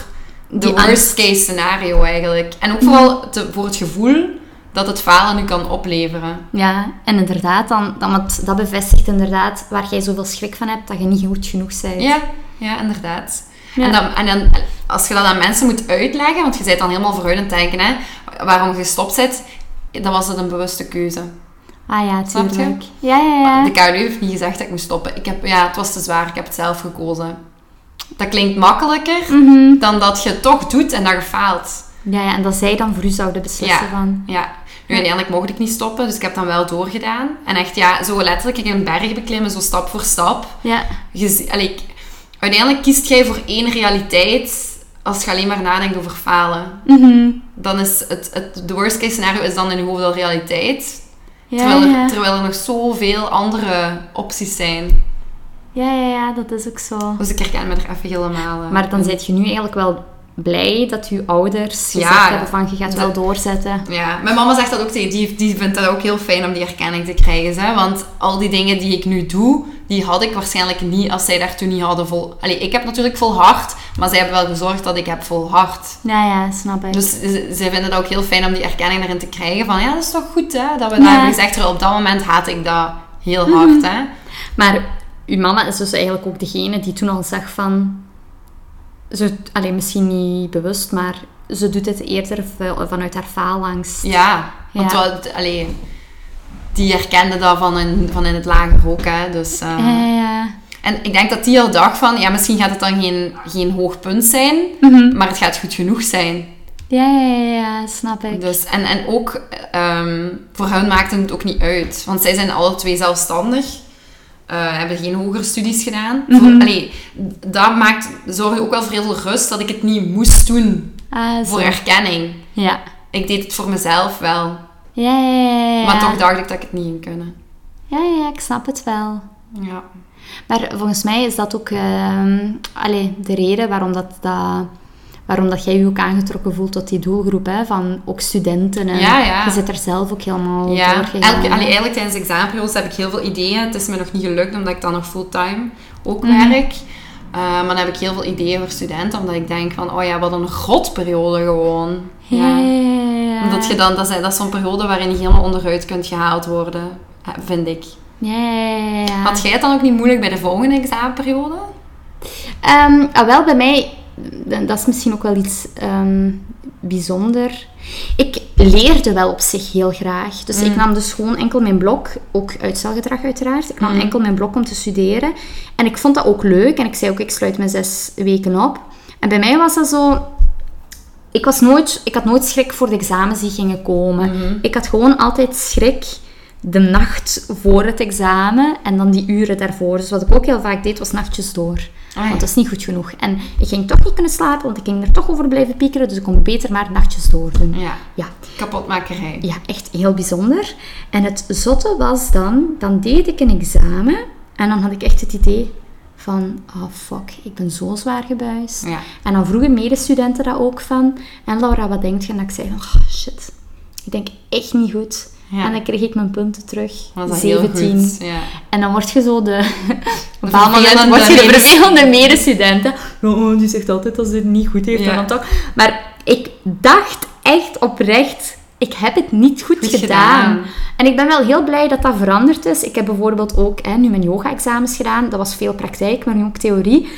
de worst case scenario eigenlijk. En ook vooral te, voor het gevoel dat het falen nu kan opleveren. Ja, en inderdaad, dan, dan het, dat bevestigt inderdaad waar jij zoveel schrik van hebt, dat je niet goed genoeg bent. Ja, ja inderdaad. En, dan, en dan, als je dat aan mensen moet uitleggen, want je bent dan helemaal vooruit aan het denken, hè, waarom je gestopt zit, dan was het een bewuste keuze. Ah ja, tuurlijk. Ja, ja, ja. De KLU heeft niet gezegd dat ik moest stoppen. Ik heb, ja, het was te zwaar, ik heb het zelf gekozen. Dat klinkt makkelijker mhm. dan dat je het toch doet en dat je faalt. Ja, ja, en dat zij dan voor u zouden beslissen van... Ja, nu uiteindelijk mocht ik niet stoppen, dus ik heb dan wel doorgedaan. En echt, ja, zo letterlijk in een berg beklimmen, zo stap voor stap. Ja. Je, allee, uiteindelijk kiest jij voor één realiteit als je alleen maar nadenkt over falen. Mhm. Dan is het, het, de worst case scenario is dan in je hoofd al realiteit. Ja, terwijl, er, ja. terwijl er nog zoveel andere opties zijn. Ja, ja, ja, dat is ook zo. Dus ik herken me er even helemaal... Uh, maar dan zit je nu eigenlijk wel blij dat je ouders gezegd ja, hebben van je gaat wel doorzetten. Ja, mijn mama zegt dat ook tegen die, die vindt dat ook heel fijn om die erkenning te krijgen. Hè? Want al die dingen die ik nu doe, die had ik waarschijnlijk niet als zij daar toen niet hadden vol... Allee, ik heb natuurlijk volhard, maar zij hebben wel gezorgd dat ik heb volhard. Ja, ja, snap ik. Dus zij vinden het ook heel fijn om die erkenning erin te krijgen van ja, dat is toch goed hè, dat we ja. dat hebben gezegd. op dat moment haat ik dat heel hard mhm. hè. Maar uw mama is dus eigenlijk ook degene die toen al zag van ze, alleen misschien niet bewust, maar ze doet het eerder vanuit haar faalangst. Ja, want ja. Wat, allee, die herkende dat van in, van in het lager ook. Hè, dus, uh, ja, En ik denk dat die al dacht van, ja, misschien gaat het dan geen, geen hoog punt zijn, mhm. maar het gaat goed genoeg zijn. Ja, ja, ja, snap ik. Dus, en, en ook, um, voor hen maakte het ook niet uit. Want zij zijn alle twee zelfstandig. Uh, hebben geen hogere studies gedaan. Mm -hmm. allee, dat maakt, zorgde ook wel voor heel veel rust dat ik het niet moest doen ah, voor erkenning. Ja. Ik deed het voor mezelf wel. Ja, ja, ja, Maar toch dacht ik dat ik het niet ging kunnen. Ja, ja, ik snap het wel. Ja. Maar volgens mij is dat ook uh, allee, de reden waarom dat, dat waarom dat jij je ook aangetrokken voelt tot die doelgroep, hè, van ook studenten. En ja, ja. Je zit er zelf ook helemaal ja. Elke, allee, eigenlijk tijdens de examenperiodes heb ik heel veel ideeën. Het is me nog niet gelukt, omdat ik dan nog fulltime ook mhm. werk. Uh, maar dan heb ik heel veel ideeën voor studenten, omdat ik denk van, oh ja, wat een grotperiode gewoon. Ja, ja. Omdat je dan, dat is, dat is zo'n periode waarin je helemaal onderuit kunt gehaald worden, vind ik. Ja, Had jij het dan ook niet moeilijk bij de volgende examenperiode? Um, ah, wel, bij mij dat is misschien ook wel iets um, bijzonder. Ik leerde wel op zich heel graag. Dus ik mm. nam dus gewoon enkel mijn blok, ook uitstelgedrag uiteraard. Ik nam mm. enkel mijn blok om te studeren. En ik vond dat ook leuk. En ik zei ook, ik sluit mijn zes weken op. En bij mij was dat zo... Ik, was nooit, ik had nooit schrik voor de examens die gingen komen. Mm-hmm. Ik had gewoon altijd schrik de nacht voor het examen en dan die uren daarvoor. Dus wat ik ook heel vaak deed, was nachtjes door. Ah, want dat is niet goed genoeg. En ik ging toch niet kunnen slapen, want ik ging er toch over blijven piekeren. Dus ik kon beter maar nachtjes door doen. Ja. ja. Kapotmakerij. Ja, echt heel bijzonder. En het zotte was dan, dan deed ik een examen. En dan had ik echt het idee van, oh fuck, ik ben zo zwaar gebuist. Ja. En dan vroegen medestudenten dat ook van. En Laura, wat denk je? En ik zei van, oh shit, ik denk echt niet goed. En dan kreeg ik mijn punten terug. 17. Ja. En dan word je zo de... Op een moment word je de vervelende medestudenten. Oh, die zegt altijd als het niet goed heeft. Dan toch. Maar ik dacht echt oprecht... Ik heb het niet goed, gedaan. gedaan. En ik ben wel heel blij dat dat veranderd is. Ik heb bijvoorbeeld ook hè, nu mijn yoga-examens gedaan. Dat was veel praktijk, maar nu ook theorie.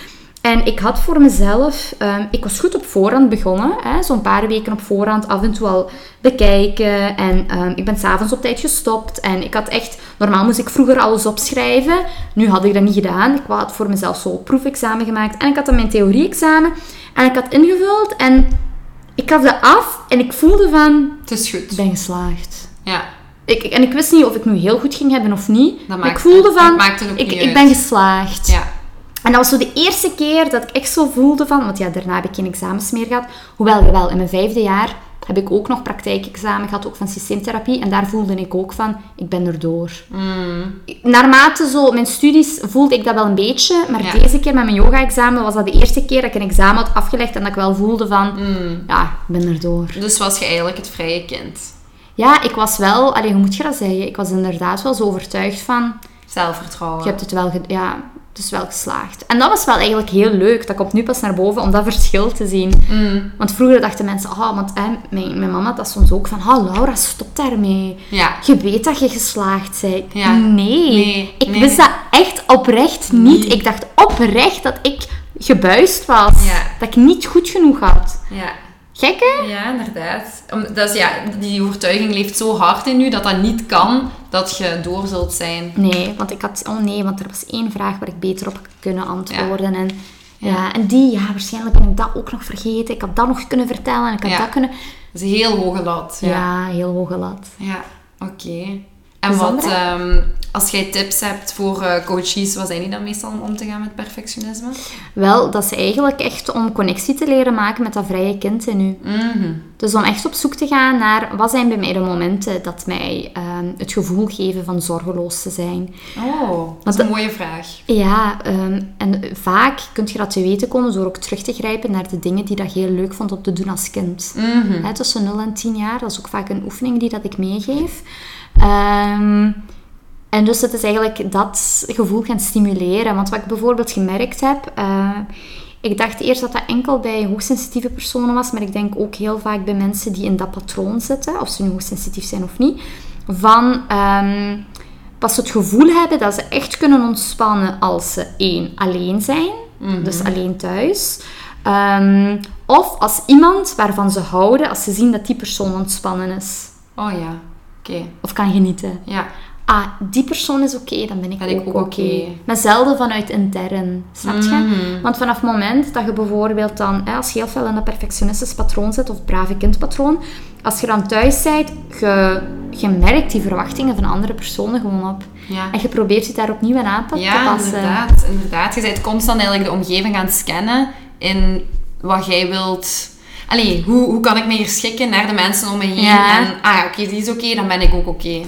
En ik had voor mezelf, um, ik was goed op voorhand begonnen, zo'n paar weken op voorhand af en toe al bekijken. En um, ik ben s'avonds op tijd gestopt. En ik had echt, normaal moest ik vroeger alles opschrijven. Nu had ik dat niet gedaan. Ik had voor mezelf zo proefexamen gemaakt. En ik had dan mijn theorie-examen. En ik had ingevuld en ik gaf dat af en ik voelde van... Het is goed. Ik ben geslaagd. Ja. Ik, en ik wist niet of ik nu heel goed ging hebben of niet. Dat maakt, ik voelde van, ik, ik ben geslaagd. Ja. En dat was zo de eerste keer dat ik echt zo voelde van... Want ja, daarna heb ik geen examens meer gehad. Hoewel, wel, in mijn vijfde jaar heb ik ook nog praktijkexamen gehad, ook van systeemtherapie. En daar voelde ik ook van, ik ben erdoor. Mm. Naarmate zo mijn studies voelde ik dat wel een beetje. Maar deze keer met mijn yoga-examen was dat de eerste keer dat ik een examen had afgelegd. En dat ik wel voelde van, mm. ja, ik ben erdoor. Dus was je eigenlijk het vrije kind? Ja, ik was wel... Allee, hoe moet je dat zeggen? Ik was inderdaad wel zo overtuigd van... Zelfvertrouwen. Je hebt het wel... Ja, dus wel geslaagd. En dat was wel eigenlijk heel leuk. Dat komt nu pas naar boven om dat verschil te zien. Mm. Want vroeger dachten mensen, oh, want mijn, mijn mama had dat soms ook van, oh Laura, stop daarmee. Ja. Je weet dat je geslaagd bent. Ja. Nee, ik wist dat echt oprecht niet. Ik dacht oprecht dat ik gebuist was. Dat ik niet goed genoeg had. Ja. Gekke? Ja, inderdaad. Is, ja, die overtuiging leeft zo hard in u dat dat niet kan dat je door zult zijn. Nee, want ik had... Oh nee, want er was één vraag waar ik beter op kunnen antwoorden. En, ja. en die, ja, waarschijnlijk ben ik dat ook nog vergeten. Ik had dat nog kunnen vertellen en ik had dat kunnen... Dat is een heel hoge lat. Ja, heel hoge lat. Ja, oké. En wat, um, als jij tips hebt voor uh, coaches, wat zijn die dan meestal om om te gaan met perfectionisme? Wel, dat is eigenlijk echt om connectie te leren maken met dat vrije kind in u. Mm Dus om echt op zoek te gaan naar wat zijn bij mij de momenten dat mij uh, het gevoel geven van zorgeloos te zijn. Oh, dat is een mooie vraag. Ja, um, en vaak kun je dat te weten komen door ook terug te grijpen naar de dingen die dat je heel leuk vond om te doen als kind. Mm tussen 0 en 10 jaar, dat is ook vaak een oefening die dat ik meegeef. Um, en dus het is eigenlijk dat gevoel gaan stimuleren. Want wat ik bijvoorbeeld gemerkt heb... Uh, ik dacht eerst dat dat enkel bij hoogsensitieve personen was, maar ik denk ook heel vaak bij mensen die in dat patroon zitten, of ze nu hoogsensitief zijn of niet, van um, pas het gevoel hebben dat ze echt kunnen ontspannen als ze één, alleen zijn, mm dus alleen thuis, um, of als iemand waarvan ze houden, als ze zien dat die persoon ontspannen is. Oh ja. Of kan genieten. Ja. Ah, die persoon is oké, dan ben ik ben ook oké. Okay. Maar zelden vanuit intern, snap je? Mhm. Want vanaf het moment dat je bijvoorbeeld dan, hè, als je heel veel in dat perfectionistisch patroon zit, of brave kindpatroon, als je dan thuis bent, je, je merkt die verwachtingen van andere personen gewoon op. Ja. En je probeert je daar opnieuw aan aan te passen. Ja, inderdaad, inderdaad. Je bent constant eigenlijk de omgeving aan het scannen in wat jij wilt Allee, hoe, hoe kan ik me hier schikken naar de mensen om me heen? Ja. En, ah oké, die is oké, dan ben ik ook oké.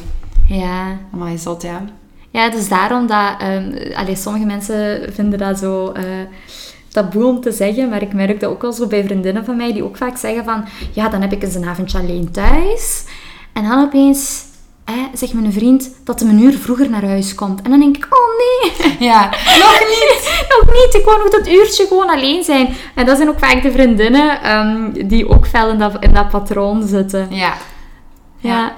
Ja. Maar is dat, ja. Ja, dus daarom dat... Um, allee, sommige mensen vinden dat zo... Uh, taboe om te zeggen, maar ik merk dat ook wel zo bij vriendinnen van mij, die ook vaak zeggen van, ja, dan heb ik eens een avondje alleen thuis. En dan opeens zegt mijn vriend dat hij een uur vroeger naar huis komt. En dan denk ik, oh nee. *laughs* Ja, nog niet. *laughs* nog niet. Ik wil nog dat uurtje gewoon alleen zijn. En dat zijn ook vaak de vriendinnen um, die ook fel in dat, in dat patroon zitten. Ja. Ja.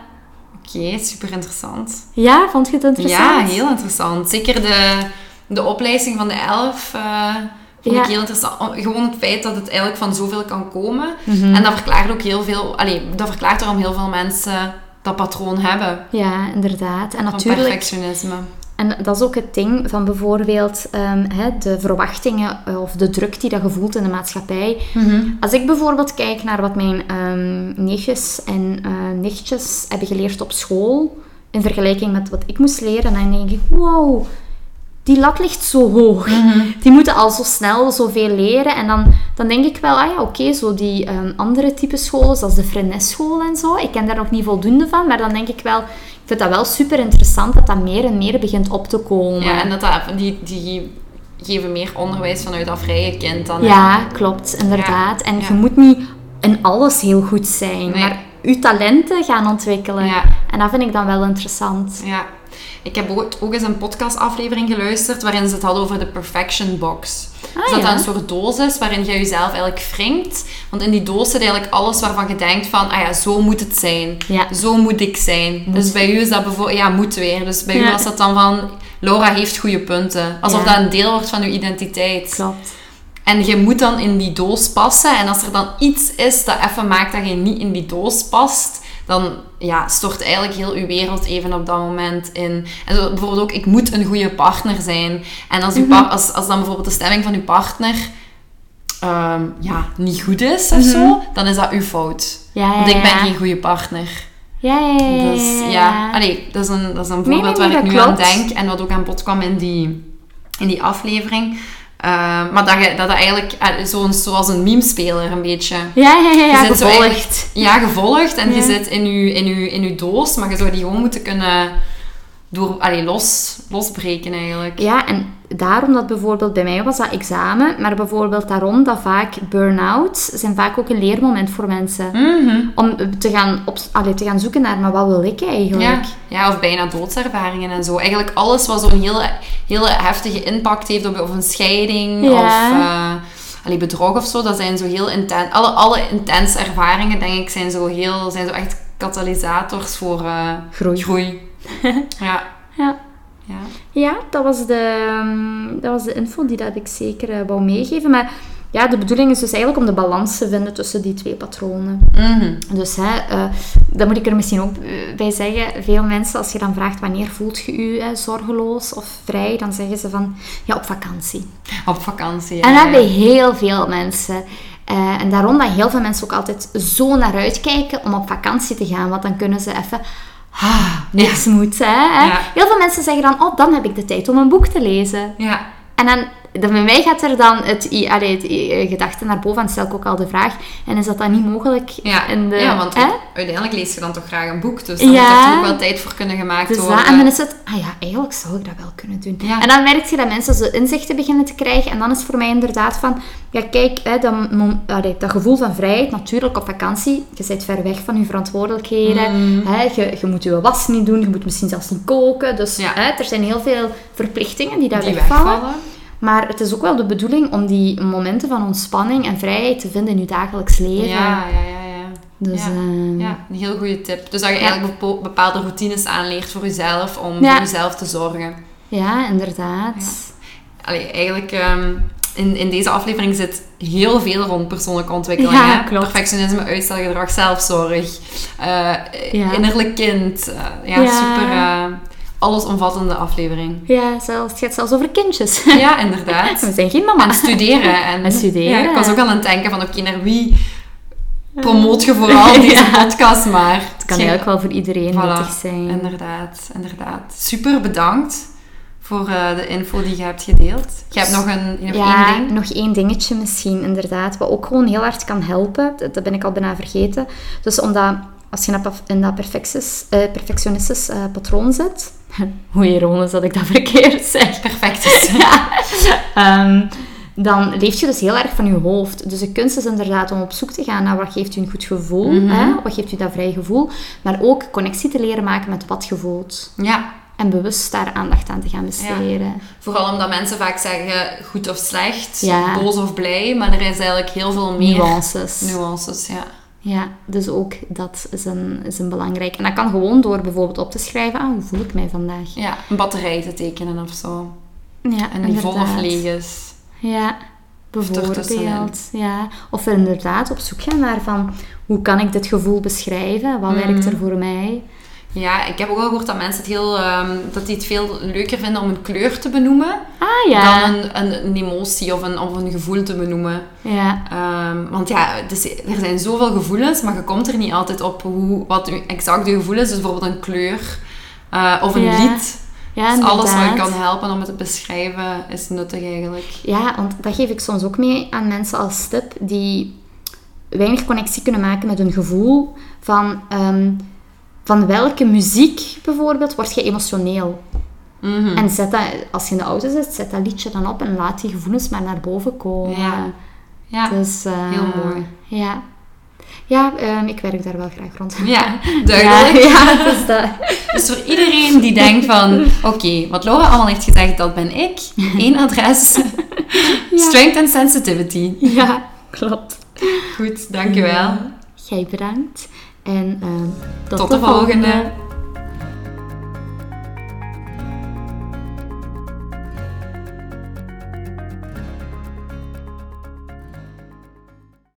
Oké, super interessant. Ja, vond je het interessant? Ja, heel interessant. Zeker de, de opleiding van de elf... Uh, vond ik heel interessant. Gewoon het feit dat het eigenlijk van zoveel kan komen. Mhm. En dat verklaart ook heel veel... Allee, dat verklaart waarom heel veel mensen dat patroon hebben. Ja, inderdaad. En natuurlijk... perfectionisme. En dat is ook het ding van bijvoorbeeld um, de verwachtingen eh, of de druk die dat gevoelt in de maatschappij. Mhm. Als ik bijvoorbeeld kijk naar wat mijn um, neefjes en uh, nichtjes hebben geleerd op school, in vergelijking met wat ik moest leren. En dan denk ik, wow, die lat ligt zo hoog. Mhm. Die moeten al zo snel zoveel leren. En dan, dan denk ik wel, ah ja, oké, zo die um, andere type scholen, zoals de Freinet school en zo. Ik ken daar nog niet voldoende van, maar dan denk ik wel, ik vind dat wel super interessant dat dat meer en meer begint op te komen. Ja, en dat, dat die, die geven meer onderwijs vanuit dat vrije kind dan. Ja, klopt, inderdaad. En je moet niet in alles heel goed zijn, maar je talenten gaan ontwikkelen. En dat vind ik dan wel interessant. Ja. Ik heb ook, ook eens een podcastaflevering geluisterd waarin ze het hadden over de Perfection Box. Ah, dus dat dat een soort doos is waarin je jezelf eigenlijk wringt. Want in die doos zit eigenlijk alles waarvan je denkt van, ah ja, zo moet het zijn. Zo moet ik zijn. Dus bij u is dat bijvoorbeeld, ja, moet weer. Dus bij u was dat dan van, Laura heeft goede punten. Alsof dat een deel wordt van uw identiteit. Klopt. En je moet dan in die doos passen. En als er dan iets is dat even maakt dat je niet in die doos past, dan ja, stort eigenlijk heel uw wereld even op dat moment in. En zo, bijvoorbeeld ook, ik moet een goede partner zijn. En als, uw mhm. als, als dan bijvoorbeeld de stemming van uw partner ehm, ja, niet goed is of zo, mhm. dan is dat uw fout. Ja, Want ik ben geen goede partner. Ja, ja, ja. Dus ja, allee, dat, is een, dat is een voorbeeld waar ik nu aan denk en wat ook aan bod kwam in die, in die aflevering. Uh, maar dat, je, dat dat eigenlijk uh, zo, zoals een meme-speler een beetje. Ja, ja, ja, ja gevolgd. ja, gevolgd. En je zit in je, in, je, in je doos, maar je zou die gewoon moeten kunnen door, allee, los, losbreken eigenlijk. Ja, en daarom dat bijvoorbeeld bij mij was dat examen, maar bijvoorbeeld daarom dat vaak burn-out zijn vaak ook een leermoment voor mensen. Mhm. Om te gaan, op, allee, te gaan zoeken naar, maar wat wil ik eigenlijk? Ja, ja of bijna doodservaringen en zo. Eigenlijk alles wat zo'n hele, hele heftige impact heeft op, of een scheiding of... Uh, allee, bedrog of zo, dat zijn zo heel intens... Alle, alle intense ervaringen, denk ik, zijn zo, heel, zijn zo echt katalysators voor uh, groei. groei. *laughs* ja. Ja. Ja. ja, dat was, de, ehm, dat was de info die dat ik zeker uh, wou meegeven. Maar ja, de bedoeling is dus eigenlijk om de balans te vinden tussen die twee patronen. Mm Dus hè, uh, dat moet ik er misschien ook eh, bij zeggen. Veel mensen, als je dan vraagt wanneer voelt je je zorgeloos of vrij, dan zeggen ze van ja, op vakantie. Op vakantie, ja. En dat hebben heel veel mensen. en daarom dat heel veel mensen ook altijd zo naar uitkijken om op vakantie te gaan. Want dan kunnen ze even ah, niks moet. Hè? Heel veel mensen zeggen dan, oh, dan heb ik de tijd om een boek te lezen. Ja. En dan dan bij mij gaat er dan het, allee, het eh, gedachte naar boven en stel ik ook al de vraag. En is dat dan niet mogelijk? Ja, in de, ja want uiteindelijk lees je dan toch graag een boek. Dus dan moet er ook wel tijd voor kunnen gemaakt dus worden. en dan is het, ah ja, eigenlijk zou ik dat wel kunnen doen. Ja. En dan merk je dat mensen zo inzichten beginnen te krijgen. En dan is het voor mij inderdaad van, ja kijk, hè, dat, allee, dat gevoel van vrijheid, natuurlijk op vakantie. Je bent ver weg van je verantwoordelijkheden. Mm. Hè, je, je moet je was niet doen, je moet misschien zelfs niet koken. Dus hè, er zijn heel veel verplichtingen die daar die wegvallen. wegvallen. Maar het is ook wel de bedoeling om die momenten van ontspanning en vrijheid te vinden in je dagelijks leven. Ja, ja, ja. ja. Dus, ja, ehm, ja, een heel goede tip. Dus dat je eigenlijk bepaalde routines aanleert voor jezelf, om voor jezelf te zorgen. Ja, inderdaad. Allee, eigenlijk, um, in, in deze aflevering zit heel veel rond persoonlijke ontwikkeling. Ja, hè? Klopt. Perfectionisme, uitstelgedrag, zelfzorg, uh, innerlijk kind. Uh, ja, super uh, allesomvattende aflevering. Ja, zelfs, het gaat zelfs over kindjes. *laughs* Ja, inderdaad. *laughs* We zijn geen mama. En studeren. En, en studeren. Ja, ik was ook aan het denken van, oké, naar wie promoot je vooral *laughs* deze podcast maar? Het kan eigenlijk wel voor iedereen voilà, nuttig zijn. Inderdaad, inderdaad. Super bedankt voor uh, de info die je hebt gedeeld. Je hebt nog, een, nog ja, één ding? nog één dingetje misschien, inderdaad. Wat ook gewoon heel hard kan helpen. Dat, dat ben ik al bijna vergeten. Dus omdat als je in dat uh, perfectionistisch uh, patroon zit... *laughs* Hoe ironisch dat ik dat verkeerd zeg. Perfect. um, *laughs* dan leef je dus heel erg van je hoofd. Dus de kunst is inderdaad om op zoek te gaan naar wat geeft u een goed gevoel. Mm hè? Wat geeft u dat vrij gevoel. Maar ook connectie te leren maken met wat je voelt. Ja. En bewust daar aandacht aan te gaan besteden. Ja. Vooral omdat mensen vaak zeggen goed of slecht, ja. boos of blij. Maar er is eigenlijk heel veel meer... Nuances. Nuances, ja. Ja, dus ook dat is een, is een belangrijk. En dat kan gewoon door bijvoorbeeld op te schrijven, ah, hoe voel ik mij vandaag? Ja, een batterij te tekenen of zo. Ja, En die vol of leeg is. Ja, bijvoorbeeld. Ja. Of inderdaad op zoek gaan naar van, hoe kan ik dit gevoel beschrijven? Wat werkt er mm. voor mij? Ja, ik heb ook al gehoord dat mensen het heel, um, dat die het veel leuker vinden om een kleur te benoemen ah, ja. dan een, een, een, emotie of een, of een gevoel te benoemen. Ja. Um, want ja, dus er zijn zoveel gevoelens, maar je komt er niet altijd op hoe, wat exact je gevoel is. Dus bijvoorbeeld een kleur. Uh, of een lied. Ja, dus alles wat je kan helpen om het te beschrijven is nuttig eigenlijk. Ja, want dat geef ik soms ook mee aan mensen als tip die weinig connectie kunnen maken met hun gevoel van, um, van welke muziek bijvoorbeeld word je emotioneel. Mhm. En zet dat, als je in de auto zit, zet dat liedje dan op en laat die gevoelens maar naar boven komen. Ja, ja. Dus, uh, heel mooi. Ja. Ja, um, ik werk daar wel graag rond. Ja, duidelijk. Ja, *laughs* ja dus, dat... dus voor iedereen die denkt van... *laughs* Oké, wat Laura allemaal heeft gezegd, dat ben ik. Eén adres. *laughs* Strength and sensitivity. Ja, klopt. Goed, dankjewel. Jij bedankt. En uh, tot, tot, de, volgende.